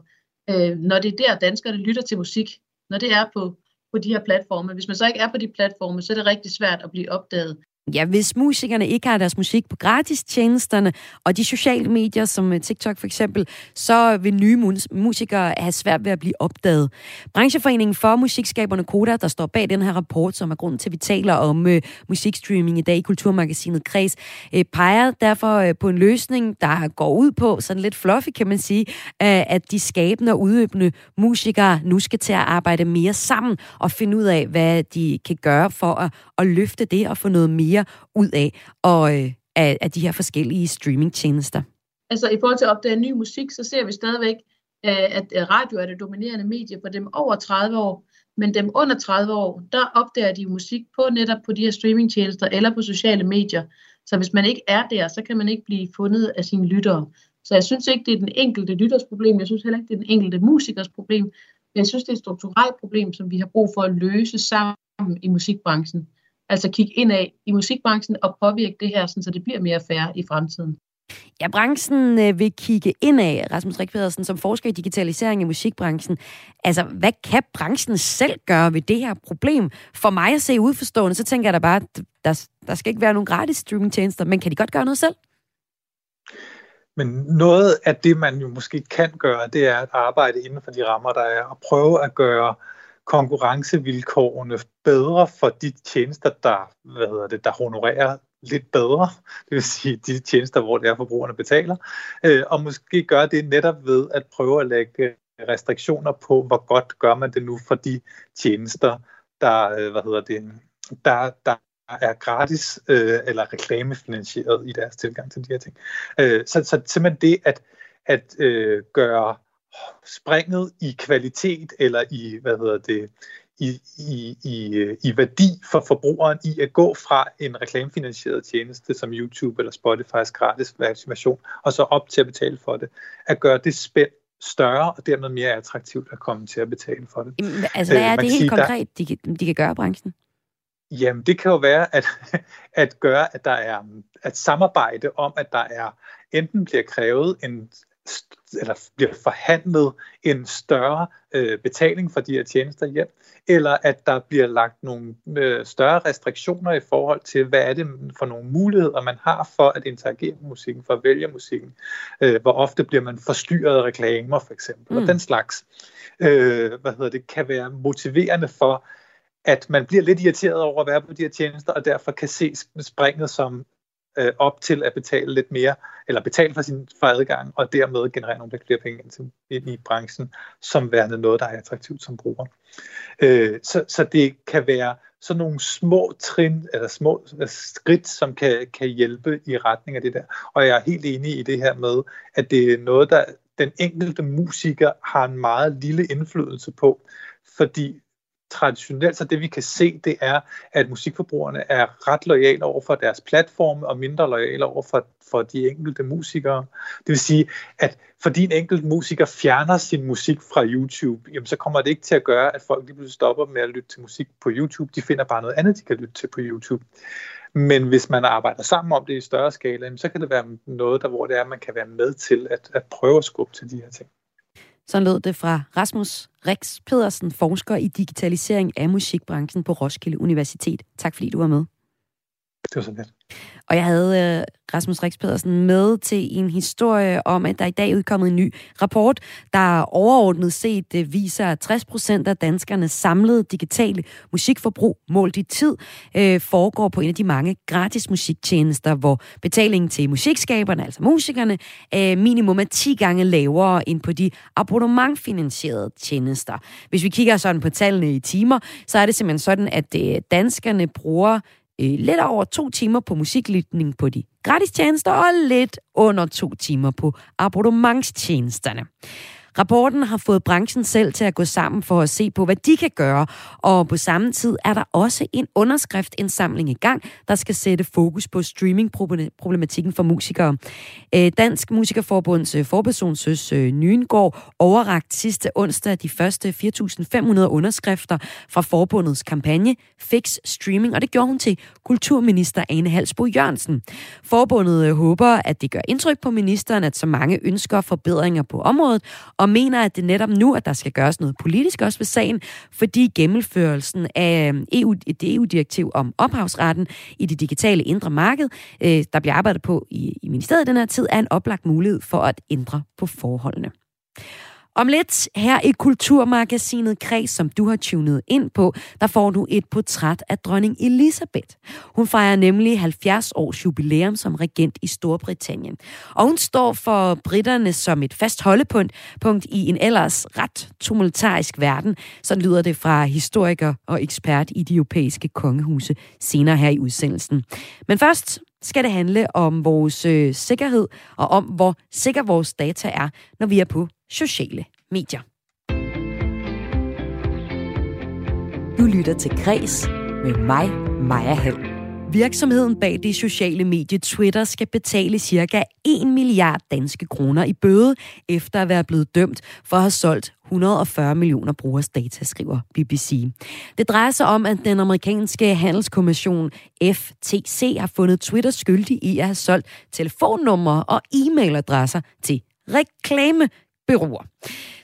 øh, når det er der, danskerne lytter til musik, når det er på, på de her platforme. Hvis man så ikke er på de platforme, så er det rigtig svært at blive opdaget. Ja, hvis musikerne ikke har deres musik på gratistjenesterne og de sociale medier, som øh, TikTok for eksempel, så vil nye musikere have svært ved at blive opdaget. Brancheforeningen for Musikskaberne Koda, der står bag den her rapport, som er grunden til, at vi taler om øh, musikstreaming i dag i Kulturmagasinet Kreds, øh, peger derfor øh, på en løsning, der går ud på, sådan lidt fluffy kan man sige, øh, at de skabende og udøbende musikere nu skal til at arbejde mere sammen og finde ud af, hvad de kan gøre for at, at løfte det og få noget mere mere ud af, og, øh, af, af de her forskellige streamingtjenester? Altså i forhold til at opdage ny musik, så ser vi stadigvæk, øh, at øh, radio er det dominerende medie for dem over 30 år, men dem under 30 år, der opdager de musik på netop på de her streamingtjenester eller på sociale medier. Så hvis man ikke er der, så kan man ikke blive fundet af sine lyttere. Så jeg synes ikke, det er den enkelte lytters problem. Jeg synes heller ikke, det er den enkelte musikers problem. Men jeg synes, det er et strukturelt problem, som vi har brug for at løse sammen i musikbranchen altså kigge ind af i musikbranchen og påvirke det her, så det bliver mere fair i fremtiden. Ja, branchen øh, vil kigge ind af, Rasmus Rik Pedersen, som forsker i digitalisering i musikbranchen. Altså, hvad kan branchen selv gøre ved det her problem? For mig at se udforstående, så tænker jeg da bare, at der, der skal ikke være nogen gratis streamingtjenester, men kan de godt gøre noget selv? Men noget af det, man jo måske kan gøre, det er at arbejde inden for de rammer, der er, og prøve at gøre øh, konkurrencevilkårene bedre for de tjenester, der, hvad hedder det, der honorerer lidt bedre, det vil sige de tjenester, hvor det er forbrugerne betaler, øh, og måske gøre det netop ved at prøve at lægge restriktioner på, hvor godt gør man det nu for de tjenester, der, øh, hvad hedder det, der, der er gratis øh, eller reklamefinansieret i deres tilgang til de her ting. Øh, så, så simpelthen det at, at øh, gøre springet i kvalitet eller i, hvad hedder det, i, i, i, i værdi for forbrugeren i at gå fra en reklamefinansieret tjeneste som YouTube eller Spotify's gratis version, og så op til at betale for det. At gøre det spænd større og dermed mere attraktivt at komme til at betale for det. Jamen, Altså, hvad Øh, er det helt sige, der- konkret, de, kan, de kan gøre, branchen? Jamen, det kan jo være at, at gøre, at der er at samarbejde om, at der er enten bliver krævet en eller bliver forhandlet en større øh, betaling for de her tjenester hjem, eller at der bliver lagt nogle øh, større restriktioner i forhold til, hvad er det for nogle muligheder, man har for at interagere med musikken, for at vælge musikken. Øh, hvor ofte bliver man forstyrret af reklamer, for eksempel, mm. Og den slags. Øh, hvad hedder det, kan være motiverende for, at man bliver lidt irriteret over at være på de her tjenester, og derfor kan se springet som øh, op til at betale lidt mere, eller betale for sin for adgang, og dermed generere nogle lidt flere penge ind, til, ind i branchen, som værende noget, der er attraktivt som bruger. Øh, så, så det kan være sådan nogle små trin, eller små øh, skridt, som kan, kan hjælpe i retning af det der. Og jeg er helt enig i det her med, at det er noget, der den enkelte musiker har en meget lille indflydelse på, fordi traditionelt, så det vi kan se, det er, at musikforbrugerne er ret lojale over for deres platforme og mindre lojale over for, for de enkelte musikere. Det vil sige, at fordi en enkelt musiker fjerner sin musik fra YouTube, jamen så kommer det ikke til at gøre, at folk lige pludselig stopper med at lytte til musik på YouTube. De finder bare noget andet, de kan lytte til på YouTube. Men hvis man arbejder sammen om det i større skala, jamen så kan det være noget, der, hvor det er, at man kan være med til at, at prøve at skubbe til de her ting. Sådan lød det fra Rasmus Rex Pedersen, forsker i digitalisering af musikbranchen på Roskilde Universitet. Tak fordi du var med. Det var så lidt. Og jeg havde øh, Rasmus Rix Pedersen med til en historie om, at der i dag er udkommet en ny rapport, der overordnet set øh, viser, at 60 procent af danskernes samlede digitale musikforbrug målt i tid øh, foregår på en af de mange gratis musiktjenester, hvor betalingen til musikskaberne, altså musikerne, øh, minimum er 10 gange lavere end på de abonnementfinansierede tjenester. Hvis vi kigger sådan på tallene i timer, så er det simpelthen sådan, at øh, danskerne bruger øh, lidt over to timer på musiklytning på de gratis tjenester, og lidt under to timer på abonnementstjenesterne. Rapporten har fået branchen selv til at gå sammen for at se på, hvad de kan gøre, og på samme tid er der også en underskriftindsamling i gang, der skal sætte fokus på streamingproblematikken for musikere. Øh, Dansk Musikerforbunds øh, forperson Søs øh, Nyengård overragt sidste onsdag de første 4.500 underskrifter fra forbundets kampagne Fix Streaming, og det gjorde hun til kulturminister Ane Halsbo Jørgensen. Forbundet håber, at det gør indtryk på ministeren, at så mange ønsker forbedringer på området, og mener, at det netop nu, at der skal gøres noget politisk også ved sagen, fordi gennemførelsen af øhm, EU, et EU-direktiv om ophavsretten i det digitale indre marked, øh, der bliver arbejdet på i, i ministeriet i den her tid, er en oplagt mulighed for at ændre på forholdene. Om lidt her i Kulturmagasinet Kreds, som du har tunet ind på, der får du et portræt af dronning Elisabeth. Hun fejrer nemlig 70 års jubilæum som regent i Storbritannien. Og hun står for britterne som et fast holdepunkt punkt i en ellers ret tumultarisk verden. Sådan lyder det fra historiker og ekspert i de europæiske kongehuse senere her i udsendelsen. Men først skal det handle om vores øh, sikkerhed og om, hvor sikker vores data er, når vi er på sociale medier. Du lytter til Græs med mig, Maja Hall. Virksomheden bag det sociale medie Twitter skal betale cirka 1 milliard danske kroner i bøde, efter at være blevet dømt for at have solgt 140 millioner brugers data, skriver BBC. Det drejer sig om, at den amerikanske handelskommission FTC har fundet Twitter skyldig i at have solgt telefonnumre og e-mailadresser til reklame bureauer.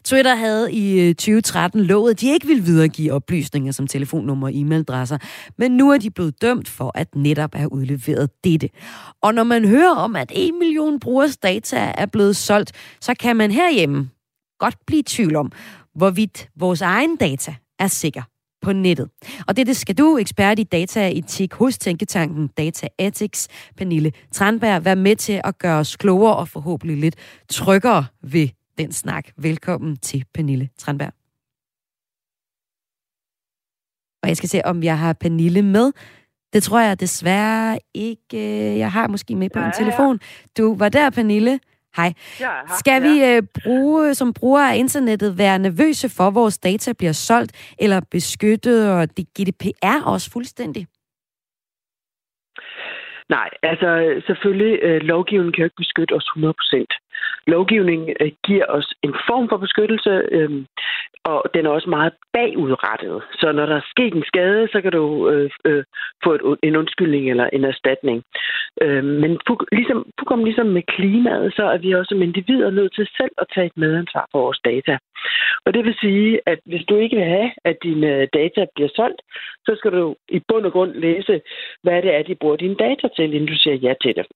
Twitter havde i øh, 2013 lovet, at de ikke ville videregive oplysninger som telefonnummer og e-mailadresser, men nu er de blevet dømt for at netop have udleveret dette. Og når man hører om, at 1 million brugers data er blevet solgt, så kan man herhjemme godt blive i tvivl om, hvorvidt vores egen data er sikker på nettet. Og det, det skal du, ekspert i dataetik hos Tænketanken Data Ethics, Pernille Tranberg, være med til at gøre os klogere og forhåbentlig lidt tryggere ved den snak. Velkommen til Pernille Tranberg. Og jeg skal se, om jeg har Pernille med. Det tror jeg desværre ikke. øh, Jeg har måske med på Ja, en ja. telefon. Du var der, Pernille. Hej. Her, Skal vi øh, bruge, som brugere af internettet være nervøse for, at vores data bliver solgt eller beskyttet, og det GDPR også fuldstændig? Nej, altså selvfølgelig, øh, lovgivningen kan jo ikke beskytte os 100%. Lovgivningen øh, giver os en form for beskyttelse, øh, og den er også meget bagudrettet. Så når der er sket en skade, så kan du øh, øh, få et, en undskyldning eller en erstatning. Øh, men fu- ligesom, fuldkommen ligesom med klimaet, så er vi også som individer nødt til selv at tage et medansvar for vores data. Og det vil sige, at hvis du ikke vil have, at dine øh, data bliver solgt, så skal du i bund og grund læse, hvad det er, de bruger dine data til, inden du siger ja til det.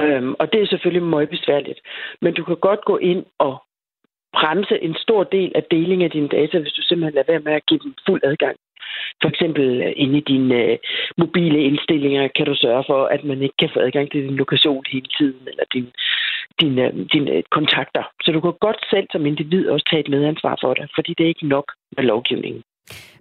Øhm, og det er selvfølgelig meget besværligt. Men du kan godt gå ind og bremse en stor del af deling af dine data, hvis du simpelthen lader være med at give dem fuld adgang. For eksempel øh, inde i dine øh, mobile indstillinger kan du sørge for, at man ikke kan få adgang til din lokation hele tiden, eller din, øh, dine, dine kontakter. Så du kan godt selv som individ også tage et medansvar for det, fordi det er ikke nok med lovgivningen.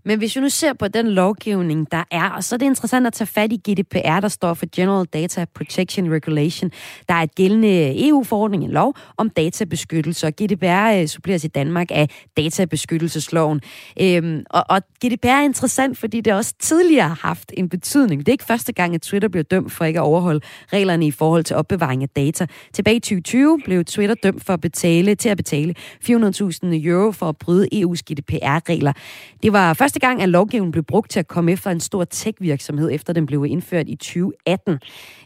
Men hvis vi nu ser på den lovgivning, der er, og så er det interessant at tage fat i GDPR, der står for General Data Protection Regulation. Der er et gældende EU-forordning, en lov om databeskyttelse, og GDPR øh, suppleres i Danmark af databeskyttelsesloven. Øhm, og, og GDPR er interessant, fordi det også tidligere har haft en betydning. Det er ikke første gang, at Twitter bliver dømt for ikke at overholde reglerne i forhold til opbevaring af data. Tilbage i 2020 blev Twitter dømt for at betale, til at betale 400.000 euro for at bryde EU's GDPR-regler. Det var første gang, at lovgivningen blev brugt til at komme efter en stor tech-virksomhed, efter den blev indført i 2018.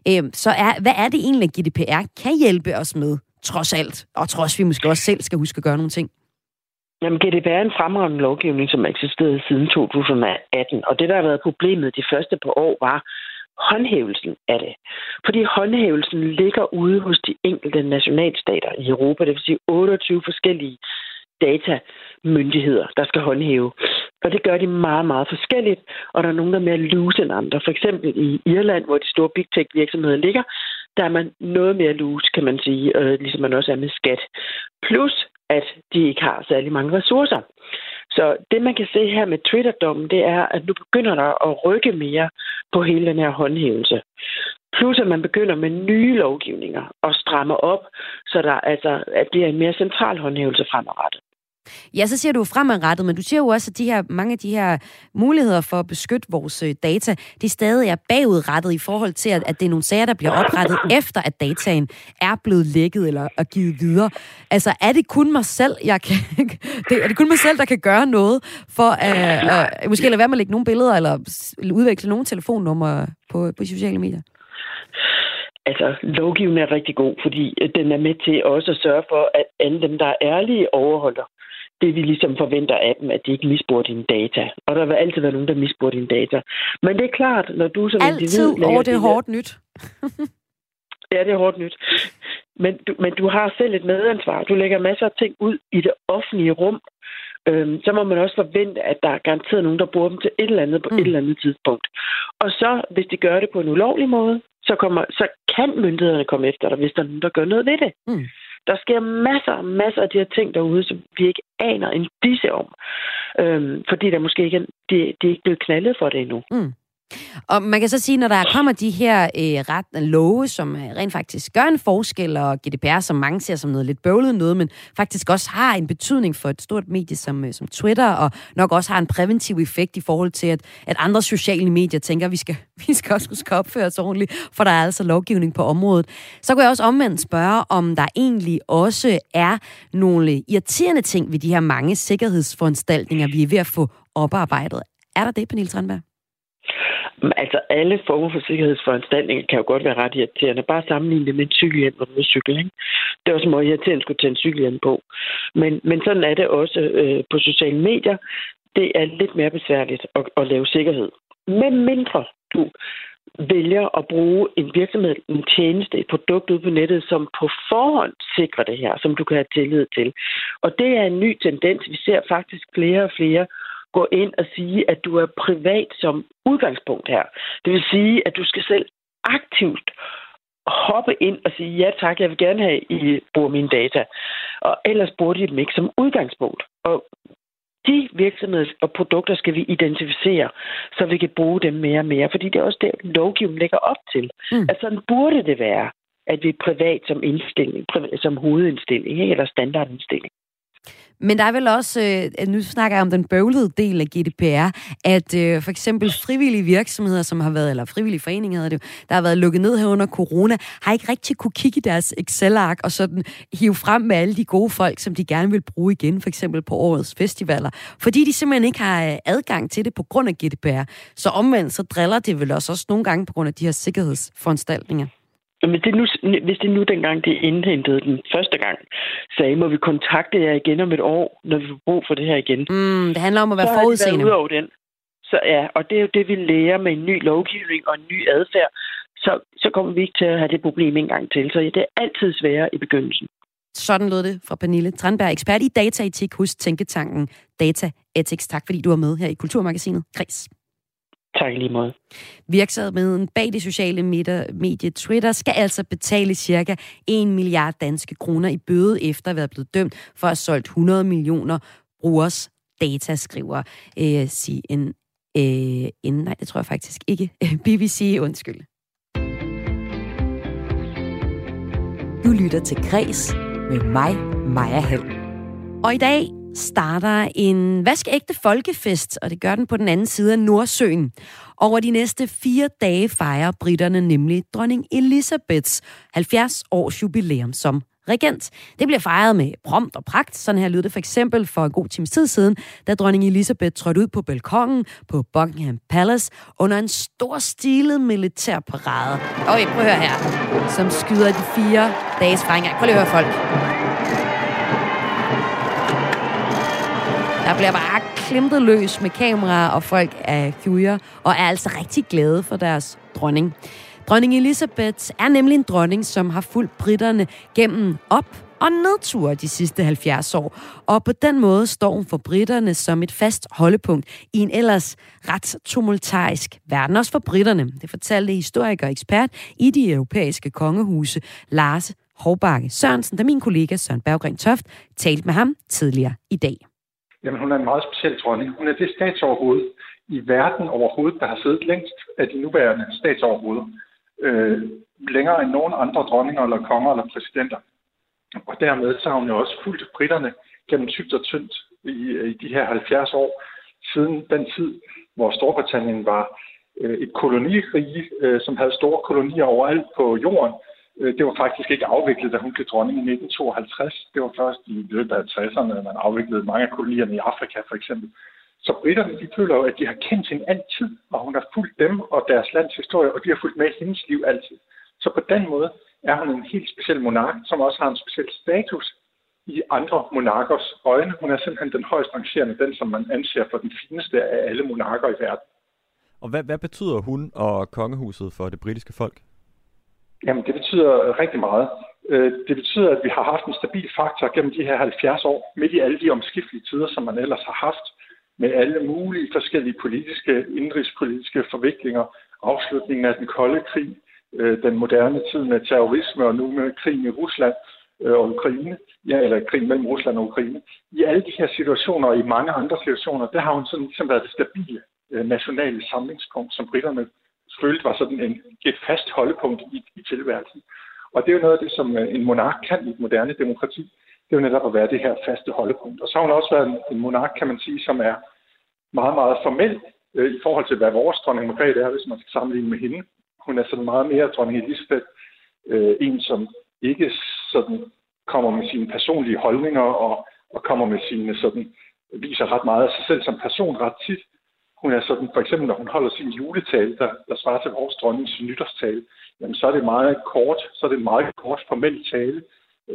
Øhm, så er, hvad er det egentlig, GDPR kan hjælpe os med, trods alt? Og trods vi måske også selv skal huske at gøre nogle ting. Jamen, GDPR er en fremragende lovgivning, som eksisterede siden 2018. Og det, der har været problemet de første par år, var håndhævelsen af det. Fordi håndhævelsen ligger ude hos de enkelte nationalstater i Europa, det vil sige 28 forskellige datamyndigheder, der skal håndhæve. Og det gør de meget, meget forskelligt, og der er nogen, der er mere loose end andre. For eksempel i Irland, hvor de store big tech virksomheder ligger, der er man noget mere loose, kan man sige, øh, ligesom man også er med skat. Plus, at de ikke har særlig mange ressourcer. Så det, man kan se her med Twitter-dommen, det er, at nu begynder der at rykke mere på hele den her håndhævelse. Plus, at man begynder med nye lovgivninger og strammer op, så der altså at bliver en mere central håndhævelse fremadrettet. Ja, så siger du fremadrettet, men du siger jo også, at de her, mange af de her muligheder for at beskytte vores øh, data, de stadig er bagudrettet i forhold til, at, at det er nogle sager, der bliver oprettet efter, at dataen er blevet lækket eller er givet videre. Altså, er det kun mig selv, jeg kan, det, er det kun mig selv, der kan gøre noget for at uh, måske lade være med at lægge nogle billeder eller udveksle nogle telefonnumre på, på sociale medier? Altså, lovgivningen er rigtig god, fordi øh, den er med til også at sørge for, at alle dem, der er ærlige, overholder det, vi ligesom forventer af dem, at de ikke misbruger dine data. Og der vil altid være nogen, der misbruger dine data. Men det er klart, når du som Altid individ... over det dine- hårdt nyt. Ja, det er hårdt nyt. Men du, men du har selv et medansvar. Du lægger masser af ting ud i det offentlige rum. Øhm, så må man også forvente, at der er garanteret nogen, der bruger dem til et eller andet på mm. et eller andet tidspunkt. Og så, hvis de gør det på en ulovlig måde, så, kommer, så kan myndighederne komme efter dig, hvis der er nogen, der gør noget ved det. Mm. Der sker masser og masser af de her ting derude, som vi ikke aner en disse om. Øhm, fordi der måske ikke er, de, de er ikke blevet knaldet for det endnu. Mm. Og man kan så sige, når der kommer de her øh, ret øh, love, som øh, rent faktisk gør en forskel, og GDPR, som mange ser som noget lidt bøvlet noget, men faktisk også har en betydning for et stort medie som, øh, som Twitter, og nok også har en præventiv effekt i forhold til, at, at andre sociale medier tænker, at vi skal, vi skal også huske opføre os ordentligt, for der er altså lovgivning på området. Så kunne jeg også omvendt spørge, om der egentlig også er nogle irriterende ting ved de her mange sikkerhedsforanstaltninger, vi er ved at få oparbejdet. Er der det, Pernille Tranberg? Altså, alle former for sikkerhedsforanstaltninger kan jo godt være ret irriterende. Bare sammenligne det med en cykelhjelm, hvor du vil ikke? Det er også meget irriterende at skulle tage en cykelhjelm på. Men, men sådan er det også øh, på sociale medier. Det er lidt mere besværligt at, at lave sikkerhed. Men mindre du vælger at bruge en virksomhed, en tjeneste, et produkt ude på nettet, som på forhånd sikrer det her, som du kan have tillid til. Og det er en ny tendens. Vi ser faktisk flere og flere gå ind og sige, at du er privat som udgangspunkt her. Det vil sige, at du skal selv aktivt hoppe ind og sige, ja tak, jeg vil gerne have, at I bruger mine data. Og ellers bruger de dem ikke som udgangspunkt. Og de virksomheder og produkter skal vi identificere, så vi kan bruge dem mere og mere, fordi det er også det, lovgivningen lægger op til. Mm. At sådan burde det være, at vi er privat som indstilling, privat, som hovedindstilling, ikke? eller standardindstilling. Men der er vel også, øh, nu snakker jeg om den bøvlede del af GDPR, at øh, for eksempel frivillige virksomheder, som har været, eller frivillige foreninger hedder det, der har været lukket ned her under corona, har ikke rigtig kunne kigge i deres Excel-ark og sådan hive frem med alle de gode folk, som de gerne vil bruge igen, for eksempel på årets festivaler, fordi de simpelthen ikke har øh, adgang til det på grund af GDPR. Så omvendt, så driller det vel også, også nogle gange på grund af de her sikkerhedsforanstaltninger. Men det nu, hvis det nu dengang, det indhentede den første gang, sagde, må vi kontakte jer igen om et år, når vi får brug for det her igen. Mm, det handler om at være så forudseende. Så ud over den. Så ja, og det er jo det, vi lærer med en ny lovgivning og en ny adfærd. Så, så kommer vi ikke til at have det problem en gang til. Så det er altid sværere i begyndelsen. Sådan lød det fra Pernille Tranberg, ekspert i dataetik hos Tænketanken Data Ethics. Tak fordi du var med her i Kulturmagasinet Kris. Tak lige måde. Virksomheden bag det sociale medie Twitter skal altså betale cirka 1 milliard danske kroner i bøde efter at være blevet dømt for at have solgt 100 millioner brugers data, skriver øh, CN, øh, en, nej, det tror jeg faktisk ikke. BBC, undskyld. Du lytter til Græs med mig, Maja Hall. Og i dag starter en vaskeægte folkefest, og det gør den på den anden side af Nordsøen. Over de næste fire dage fejrer britterne nemlig dronning Elisabeths 70 års jubilæum som regent. Det bliver fejret med prompt og pragt. Sådan her lød det for eksempel for en god times tid siden, da dronning Elisabeth trådte ud på balkongen på Buckingham Palace under en stor stilet militærparade. Og prøv at høre her, som skyder de fire dages fejring. Prøv lige at høre folk. Der bliver bare klimtet løs med kameraer, og folk er kjuger, og er altså rigtig glade for deres dronning. Dronning Elizabeth er nemlig en dronning, som har fulgt britterne gennem op og nedture de sidste 70 år. Og på den måde står hun for britterne som et fast holdepunkt i en ellers ret tumultarisk verden. Også for britterne. Det fortalte historiker og ekspert i de europæiske kongehuse, Lars Hovbakke Sørensen, da min kollega Søren Berggren Toft talte med ham tidligere i dag. Jamen, hun er en meget speciel dronning. Hun er det statsoverhoved i verden overhovedet, der har siddet længst af de nuværende statsoverhoveder. Øh, længere end nogen andre dronninger eller konger eller præsidenter. Og dermed så har hun jo også fulgt britterne gennem tygt og tyndt i, i de her 70 år, siden den tid, hvor Storbritannien var øh, et kolonirige, øh, som havde store kolonier overalt på jorden, Øh, det var faktisk ikke afviklet, da hun blev dronning i 1952. Det var først i løbet af 60'erne, at man afviklede mange af kolonierne i Afrika for eksempel. Så britterne de føler jo, at de har kendt hende altid, og hun har fulgt dem og deres lands historie, og de har fulgt med hendes liv altid. Så på den måde er hun en helt speciel monark, som også har en speciel status i andre monarkers øjne. Hun er simpelthen den højst rangerende, den som man anser for den fineste af alle monarker i verden. Og hvad, hvad betyder hun og kongehuset for det britiske folk? Jamen, det betyder rigtig meget. Øh, det betyder, at vi har haft en stabil faktor gennem de her 70 år, midt i alle de omskiftelige tider, som man ellers har haft, med alle mulige forskellige politiske, indrigspolitiske forviklinger, afslutningen af den kolde krig, øh, den moderne tid med terrorisme og nu med krigen i Rusland øh, og Ukraine, ja, eller krigen mellem Rusland og Ukraine. I alle de her situationer og i mange andre situationer, der har hun sådan ligesom været det stabile nationale samlingspunkt, som britterne følte var sådan en, et fast holdepunkt i, i tilværelsen. Og det er jo noget af det, som øh, en monark kan i et moderne demokrati. Det er jo netop at være det her faste holdepunkt. Og så har hun også været en, en monark, kan man sige, som er meget, meget formel øh, i forhold til, hvad vores dronning Margrethe er, hvis man skal sammenligne med hende. Hun er sådan meget mere dronning Elisabeth, øh, en som ikke sådan kommer med sine personlige holdninger og, og kommer med sine sådan, viser ret meget af sig selv som person ret tit, hun er sådan, for eksempel når hun holder sin juletale, der, der svarer til vores dronningens nytårstale, jamen så er det meget kort, så er det en meget kort formel tale,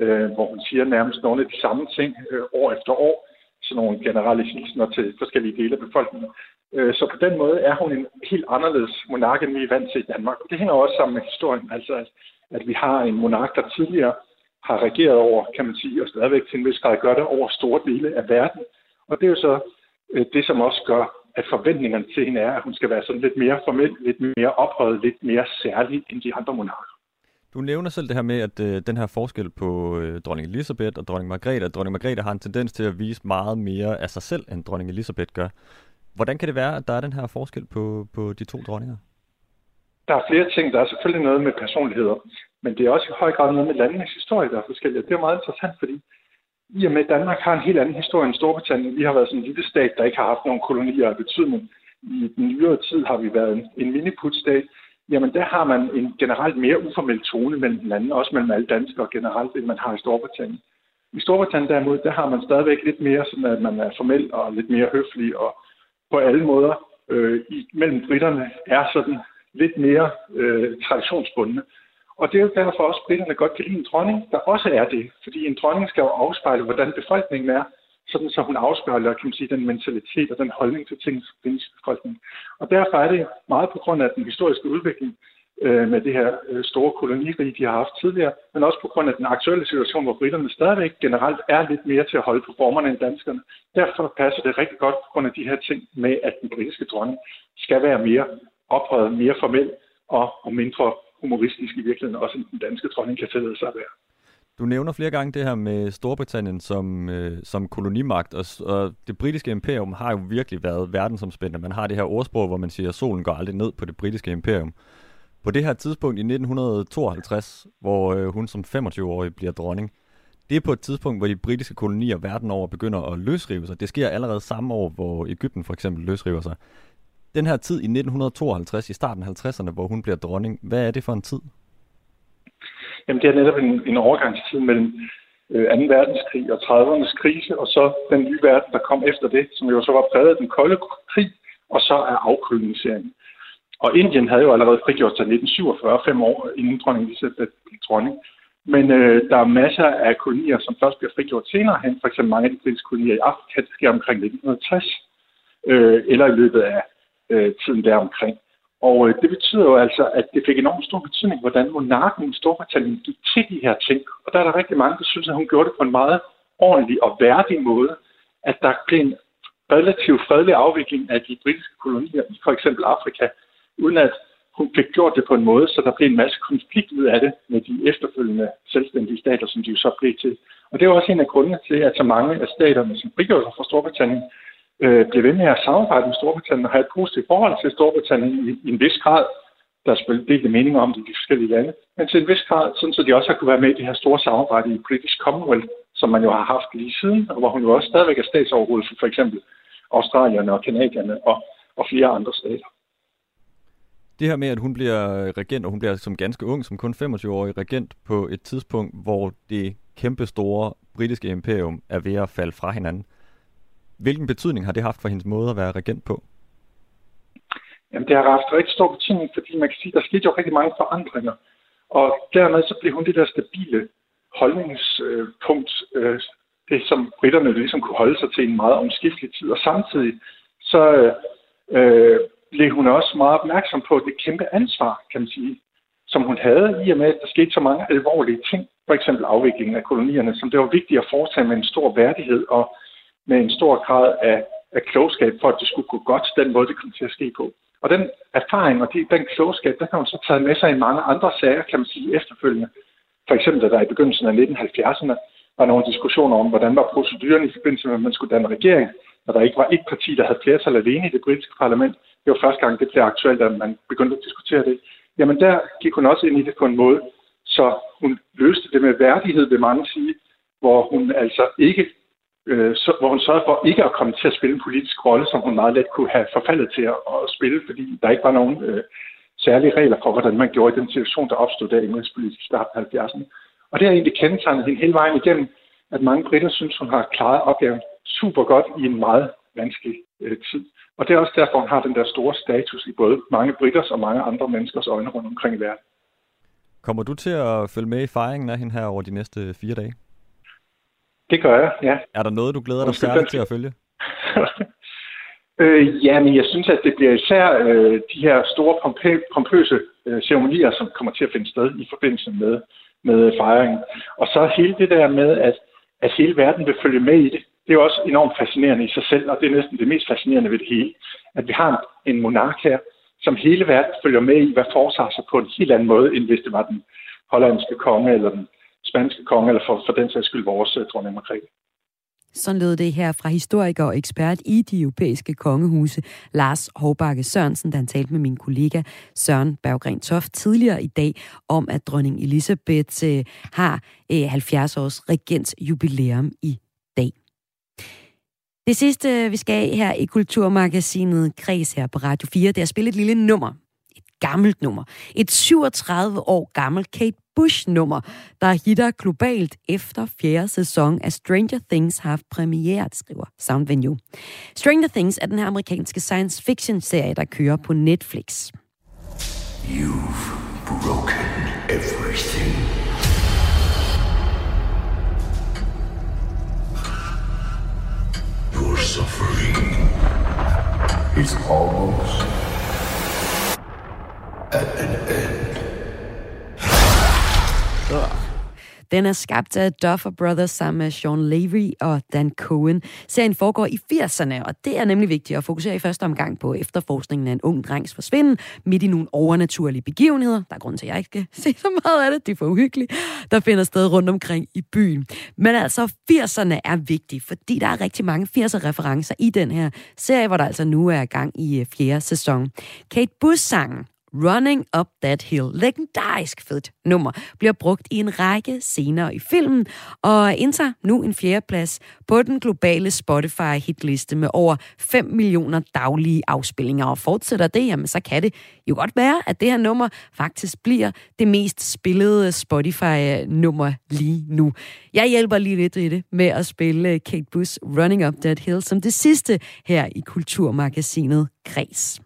øh, hvor hun siger nærmest nogle af de samme ting øh, år efter år, sådan nogle generelle hilsener til forskellige dele af befolkningen. Øh, så på den måde er hun en helt anderledes monark, end vi er vant til i Danmark. Og det hænger også sammen med historien, altså at, at vi har en monark, der tidligere har regeret over, kan man sige, og stadigvæk til en vis grad gør det over store dele af verden. Og det er jo så øh, det, som også gør at forventningerne til hende er, at hun skal være sådan lidt mere formel, lidt mere ophøjet, lidt mere særlig end de andre monarker. Du nævner selv det her med, at øh, den her forskel på øh, dronning Elisabeth og dronning Margrethe, at dronning Margrethe har en tendens til at vise meget mere af sig selv, end dronning Elisabeth gør. Hvordan kan det være, at der er den her forskel på, på de to dronninger? Der er flere ting. Der er selvfølgelig noget med personligheder, men det er også i høj grad noget med landenes historie, der er forskellige. Det er meget interessant, fordi i og med, at Danmark har en helt anden historie end Storbritannien. Vi har været sådan en lille stat, der ikke har haft nogen kolonier af betydning. I den nyere tid har vi været en, en miniputstat. Jamen, der har man en generelt mere uformel tone mellem hinanden, også mellem alle danskere generelt, end man har i Storbritannien. I Storbritannien derimod, der har man stadigvæk lidt mere sådan, at man er formel og lidt mere høflig, og på alle måder øh, i, mellem britterne er sådan lidt mere øh, traditionsbundne. Og det er jo derfor også, at britterne godt kan lide en dronning, der også er det. Fordi en dronning skal jo afspejle, hvordan befolkningen er, sådan så hun afspejler kan man sige, den mentalitet og den holdning til ting, som findes i befolkningen. Og derfor er det meget på grund af den historiske udvikling øh, med det her øh, store kolonirige, de har haft tidligere, men også på grund af den aktuelle situation, hvor britterne stadigvæk generelt er lidt mere til at holde på formerne end danskerne. Derfor passer det rigtig godt på grund af de her ting med, at den britiske dronning skal være mere ophøjet, mere formel og, og mindre humoristisk i virkeligheden, også den danske dronning kan tillade sig at være. Du nævner flere gange det her med Storbritannien som, øh, som kolonimagt, og, og det britiske imperium har jo virkelig været verdensomspændende. Man har det her ordsprog, hvor man siger, at solen går aldrig ned på det britiske imperium. På det her tidspunkt i 1952, hvor øh, hun som 25-årig bliver dronning, det er på et tidspunkt, hvor de britiske kolonier verden over begynder at løsrive sig. Det sker allerede samme år, hvor Ægypten for eksempel løsriver sig. Den her tid i 1952, i starten af 50'erne, hvor hun bliver dronning, hvad er det for en tid? Jamen, det er netop en, en overgangstid mellem øh, 2. verdenskrig og 30'ernes krise, og så den nye verden, der kom efter det, som jo så var præget af den kolde krig, og så er afkoloniseringen. Og Indien havde jo allerede frigjort sig 1947, fem år inden dronning Elisabeth blev dronning. Men øh, der er masser af kolonier, som først bliver frigjort senere hen. For eksempel mange af de britiske kolonier i Afrika, det sker omkring 1960, øh, eller i løbet af øh, tiden deromkring. Og øh, det betyder jo altså, at det fik enormt stor betydning, hvordan monarken i Storbritannien gik til de her ting. Og der er der rigtig mange, der synes, at hun gjorde det på en meget ordentlig og værdig måde. At der blev en relativt fredelig afvikling af de britiske kolonier i for eksempel Afrika, uden at hun fik gjort det på en måde, så der blev en masse konflikt ud af det med de efterfølgende selvstændige stater, som de jo så blev til. Og det er også en af grundene til, at så mange af staterne, som frigjorde sig fra Storbritannien, øh, bliver ved med at samarbejde med Storbritannien og have et positivt forhold til Storbritannien i, i en vis grad. Der er selvfølgelig delte meninger om det i de forskellige lande, men til en vis grad, sådan så de også har kunne være med i det her store samarbejde i British Commonwealth, som man jo har haft lige siden, og hvor hun jo også stadigvæk er statsoverhoved for for eksempel Australierne og Kanadierne og, og flere andre stater. Det her med, at hun bliver regent, og hun bliver som ganske ung, som kun 25-årig regent på et tidspunkt, hvor det kæmpestore britiske imperium er ved at falde fra hinanden. Hvilken betydning har det haft for hendes måde at være regent på? Jamen, det har haft rigtig stor betydning, fordi man kan sige, der skete jo rigtig mange forandringer. Og dermed så blev hun det der stabile holdningspunkt, øh, det som britterne ligesom kunne holde sig til en meget omskiftelig tid. Og samtidig så øh, blev hun også meget opmærksom på det kæmpe ansvar, kan man sige, som hun havde, i og med, at der skete så mange alvorlige ting, for eksempel afviklingen af kolonierne, som det var vigtigt at foretage med en stor værdighed og med en stor grad af, af klogskab, for at det skulle gå godt den måde, det kom til at ske på. Og den erfaring og de, den klogskab, den har hun så taget med sig i mange andre sager, kan man sige, efterfølgende. For eksempel, da der i begyndelsen af 1970'erne var nogle diskussioner om, hvordan var proceduren i forbindelse med, at man skulle danne regering, når der ikke var et parti, der havde flertal alene i det britiske parlament. Det var første gang, det blev aktuelt, at man begyndte at diskutere det. Jamen der gik hun også ind i det på en måde, så hun løste det med værdighed, vil mange sige, hvor hun altså ikke øh, så, hvor hun sørgede for ikke at komme til at spille en politisk rolle, som hun meget let kunne have forfaldet til at, at spille, fordi der ikke var nogen øh, særlige regler for, hvordan man gjorde i den situation, der opstod der i udenrigspolitisk start af 70'erne. Og det har egentlig kendetegnet hende hele vejen igennem, at mange britter synes, hun har klaret opgaven super godt i en meget vanskelig øh, tid. Og det er også derfor, hun har den der store status i både mange britters og mange andre menneskers øjne rundt omkring i verden. Kommer du til at følge med i fejringen af hende her over de næste fire dage? Det gør jeg, ja. Er der noget, du glæder dig særligt til at følge? øh, ja, men jeg synes, at det bliver især øh, de her store pompø- pompøse øh, ceremonier, som kommer til at finde sted i forbindelse med, med fejringen. Og så hele det der med, at, at hele verden vil følge med i det, det er også enormt fascinerende i sig selv, og det er næsten det mest fascinerende ved det hele. At vi har en monark her, som hele verden følger med i, hvad foretager sig på en helt anden måde, end hvis det var den hollandske konge, eller den spanske konge, eller for, for den sags skyld vores øh, dronning Margrethe. Sådan lød det her fra historiker og ekspert i de europæiske kongehuse, Lars Hårbakke Sørensen, da han talte med min kollega Søren Berggren Toft tidligere i dag om, at dronning Elisabeth øh, har øh, 70 års regentsjubilæum i dag. Det sidste, vi skal her i Kulturmagasinet Kreds her på Radio 4, det er at spille et lille nummer. Gammelt nummer. Et 37 år gammelt Kate Bush-nummer, der hitter globalt efter fjerde sæson af Stranger Things har haft premiere, det skriver Soundvenue. Stranger Things er den her amerikanske science fiction-serie, der kører på Netflix. You've broken everything. Your suffering is almost. Den er skabt af Duffer Brothers sammen med Sean Levy og Dan Cohen. Serien foregår i 80'erne, og det er nemlig vigtigt at fokusere i første omgang på efterforskningen af en ung drengs forsvinden midt i nogle overnaturlige begivenheder. Der er grund til, at jeg ikke skal se så meget af det. Det er for uhyggeligt. Der finder sted rundt omkring i byen. Men altså, 80'erne er vigtige, fordi der er rigtig mange 80'er-referencer i den her serie, hvor der altså nu er gang i øh, fjerde sæson. Kate Bush-sangen Running Up That Hill, legendarisk fedt nummer, bliver brugt i en række scener i filmen, og indtager nu en fjerdeplads på den globale Spotify-hitliste med over 5 millioner daglige afspillinger. Og fortsætter det, jamen så kan det jo godt være, at det her nummer faktisk bliver det mest spillede Spotify-nummer lige nu. Jeg hjælper lige lidt i det med at spille øh, Kate Bush Running Up That Hill som det sidste her i Kulturmagasinet Græs.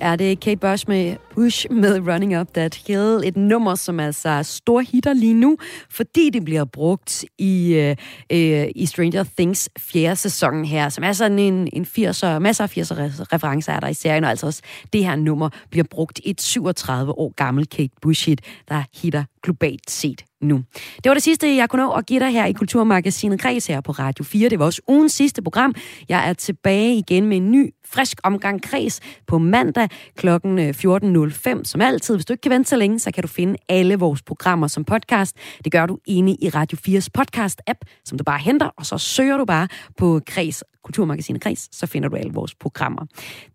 Er det Kate Bush med, Bush med Running Up That Hill. Et nummer, som altså er stor hitter lige nu, fordi det bliver brugt i, øh, øh, i Stranger Things fjerde sæson her, som er sådan en, en 80'er, masser af 80'er referencer er der i serien, og altså også det her nummer bliver brugt i et 37 år gammel Kate Bush hit, der hitter globalt set nu. Det var det sidste, jeg kunne nå at give dig her i Kulturmagasinet Kreds her på Radio 4. Det var også ugens sidste program. Jeg er tilbage igen med en ny, frisk omgang Kreds på mandag kl. 14.00 øh, 05. Som altid, hvis du ikke kan vente så længe, så kan du finde alle vores programmer som podcast. Det gør du inde i Radio 4's podcast-app, som du bare henter, og så søger du bare på Kreds Kulturmagasinet Kreds, så finder du alle vores programmer.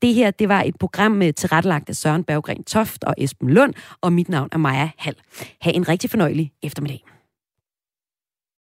Det her, det var et program med tilrettelagt af Søren Berggren Toft og Esben Lund, og mit navn er Maja Hall. Ha' en rigtig fornøjelig eftermiddag.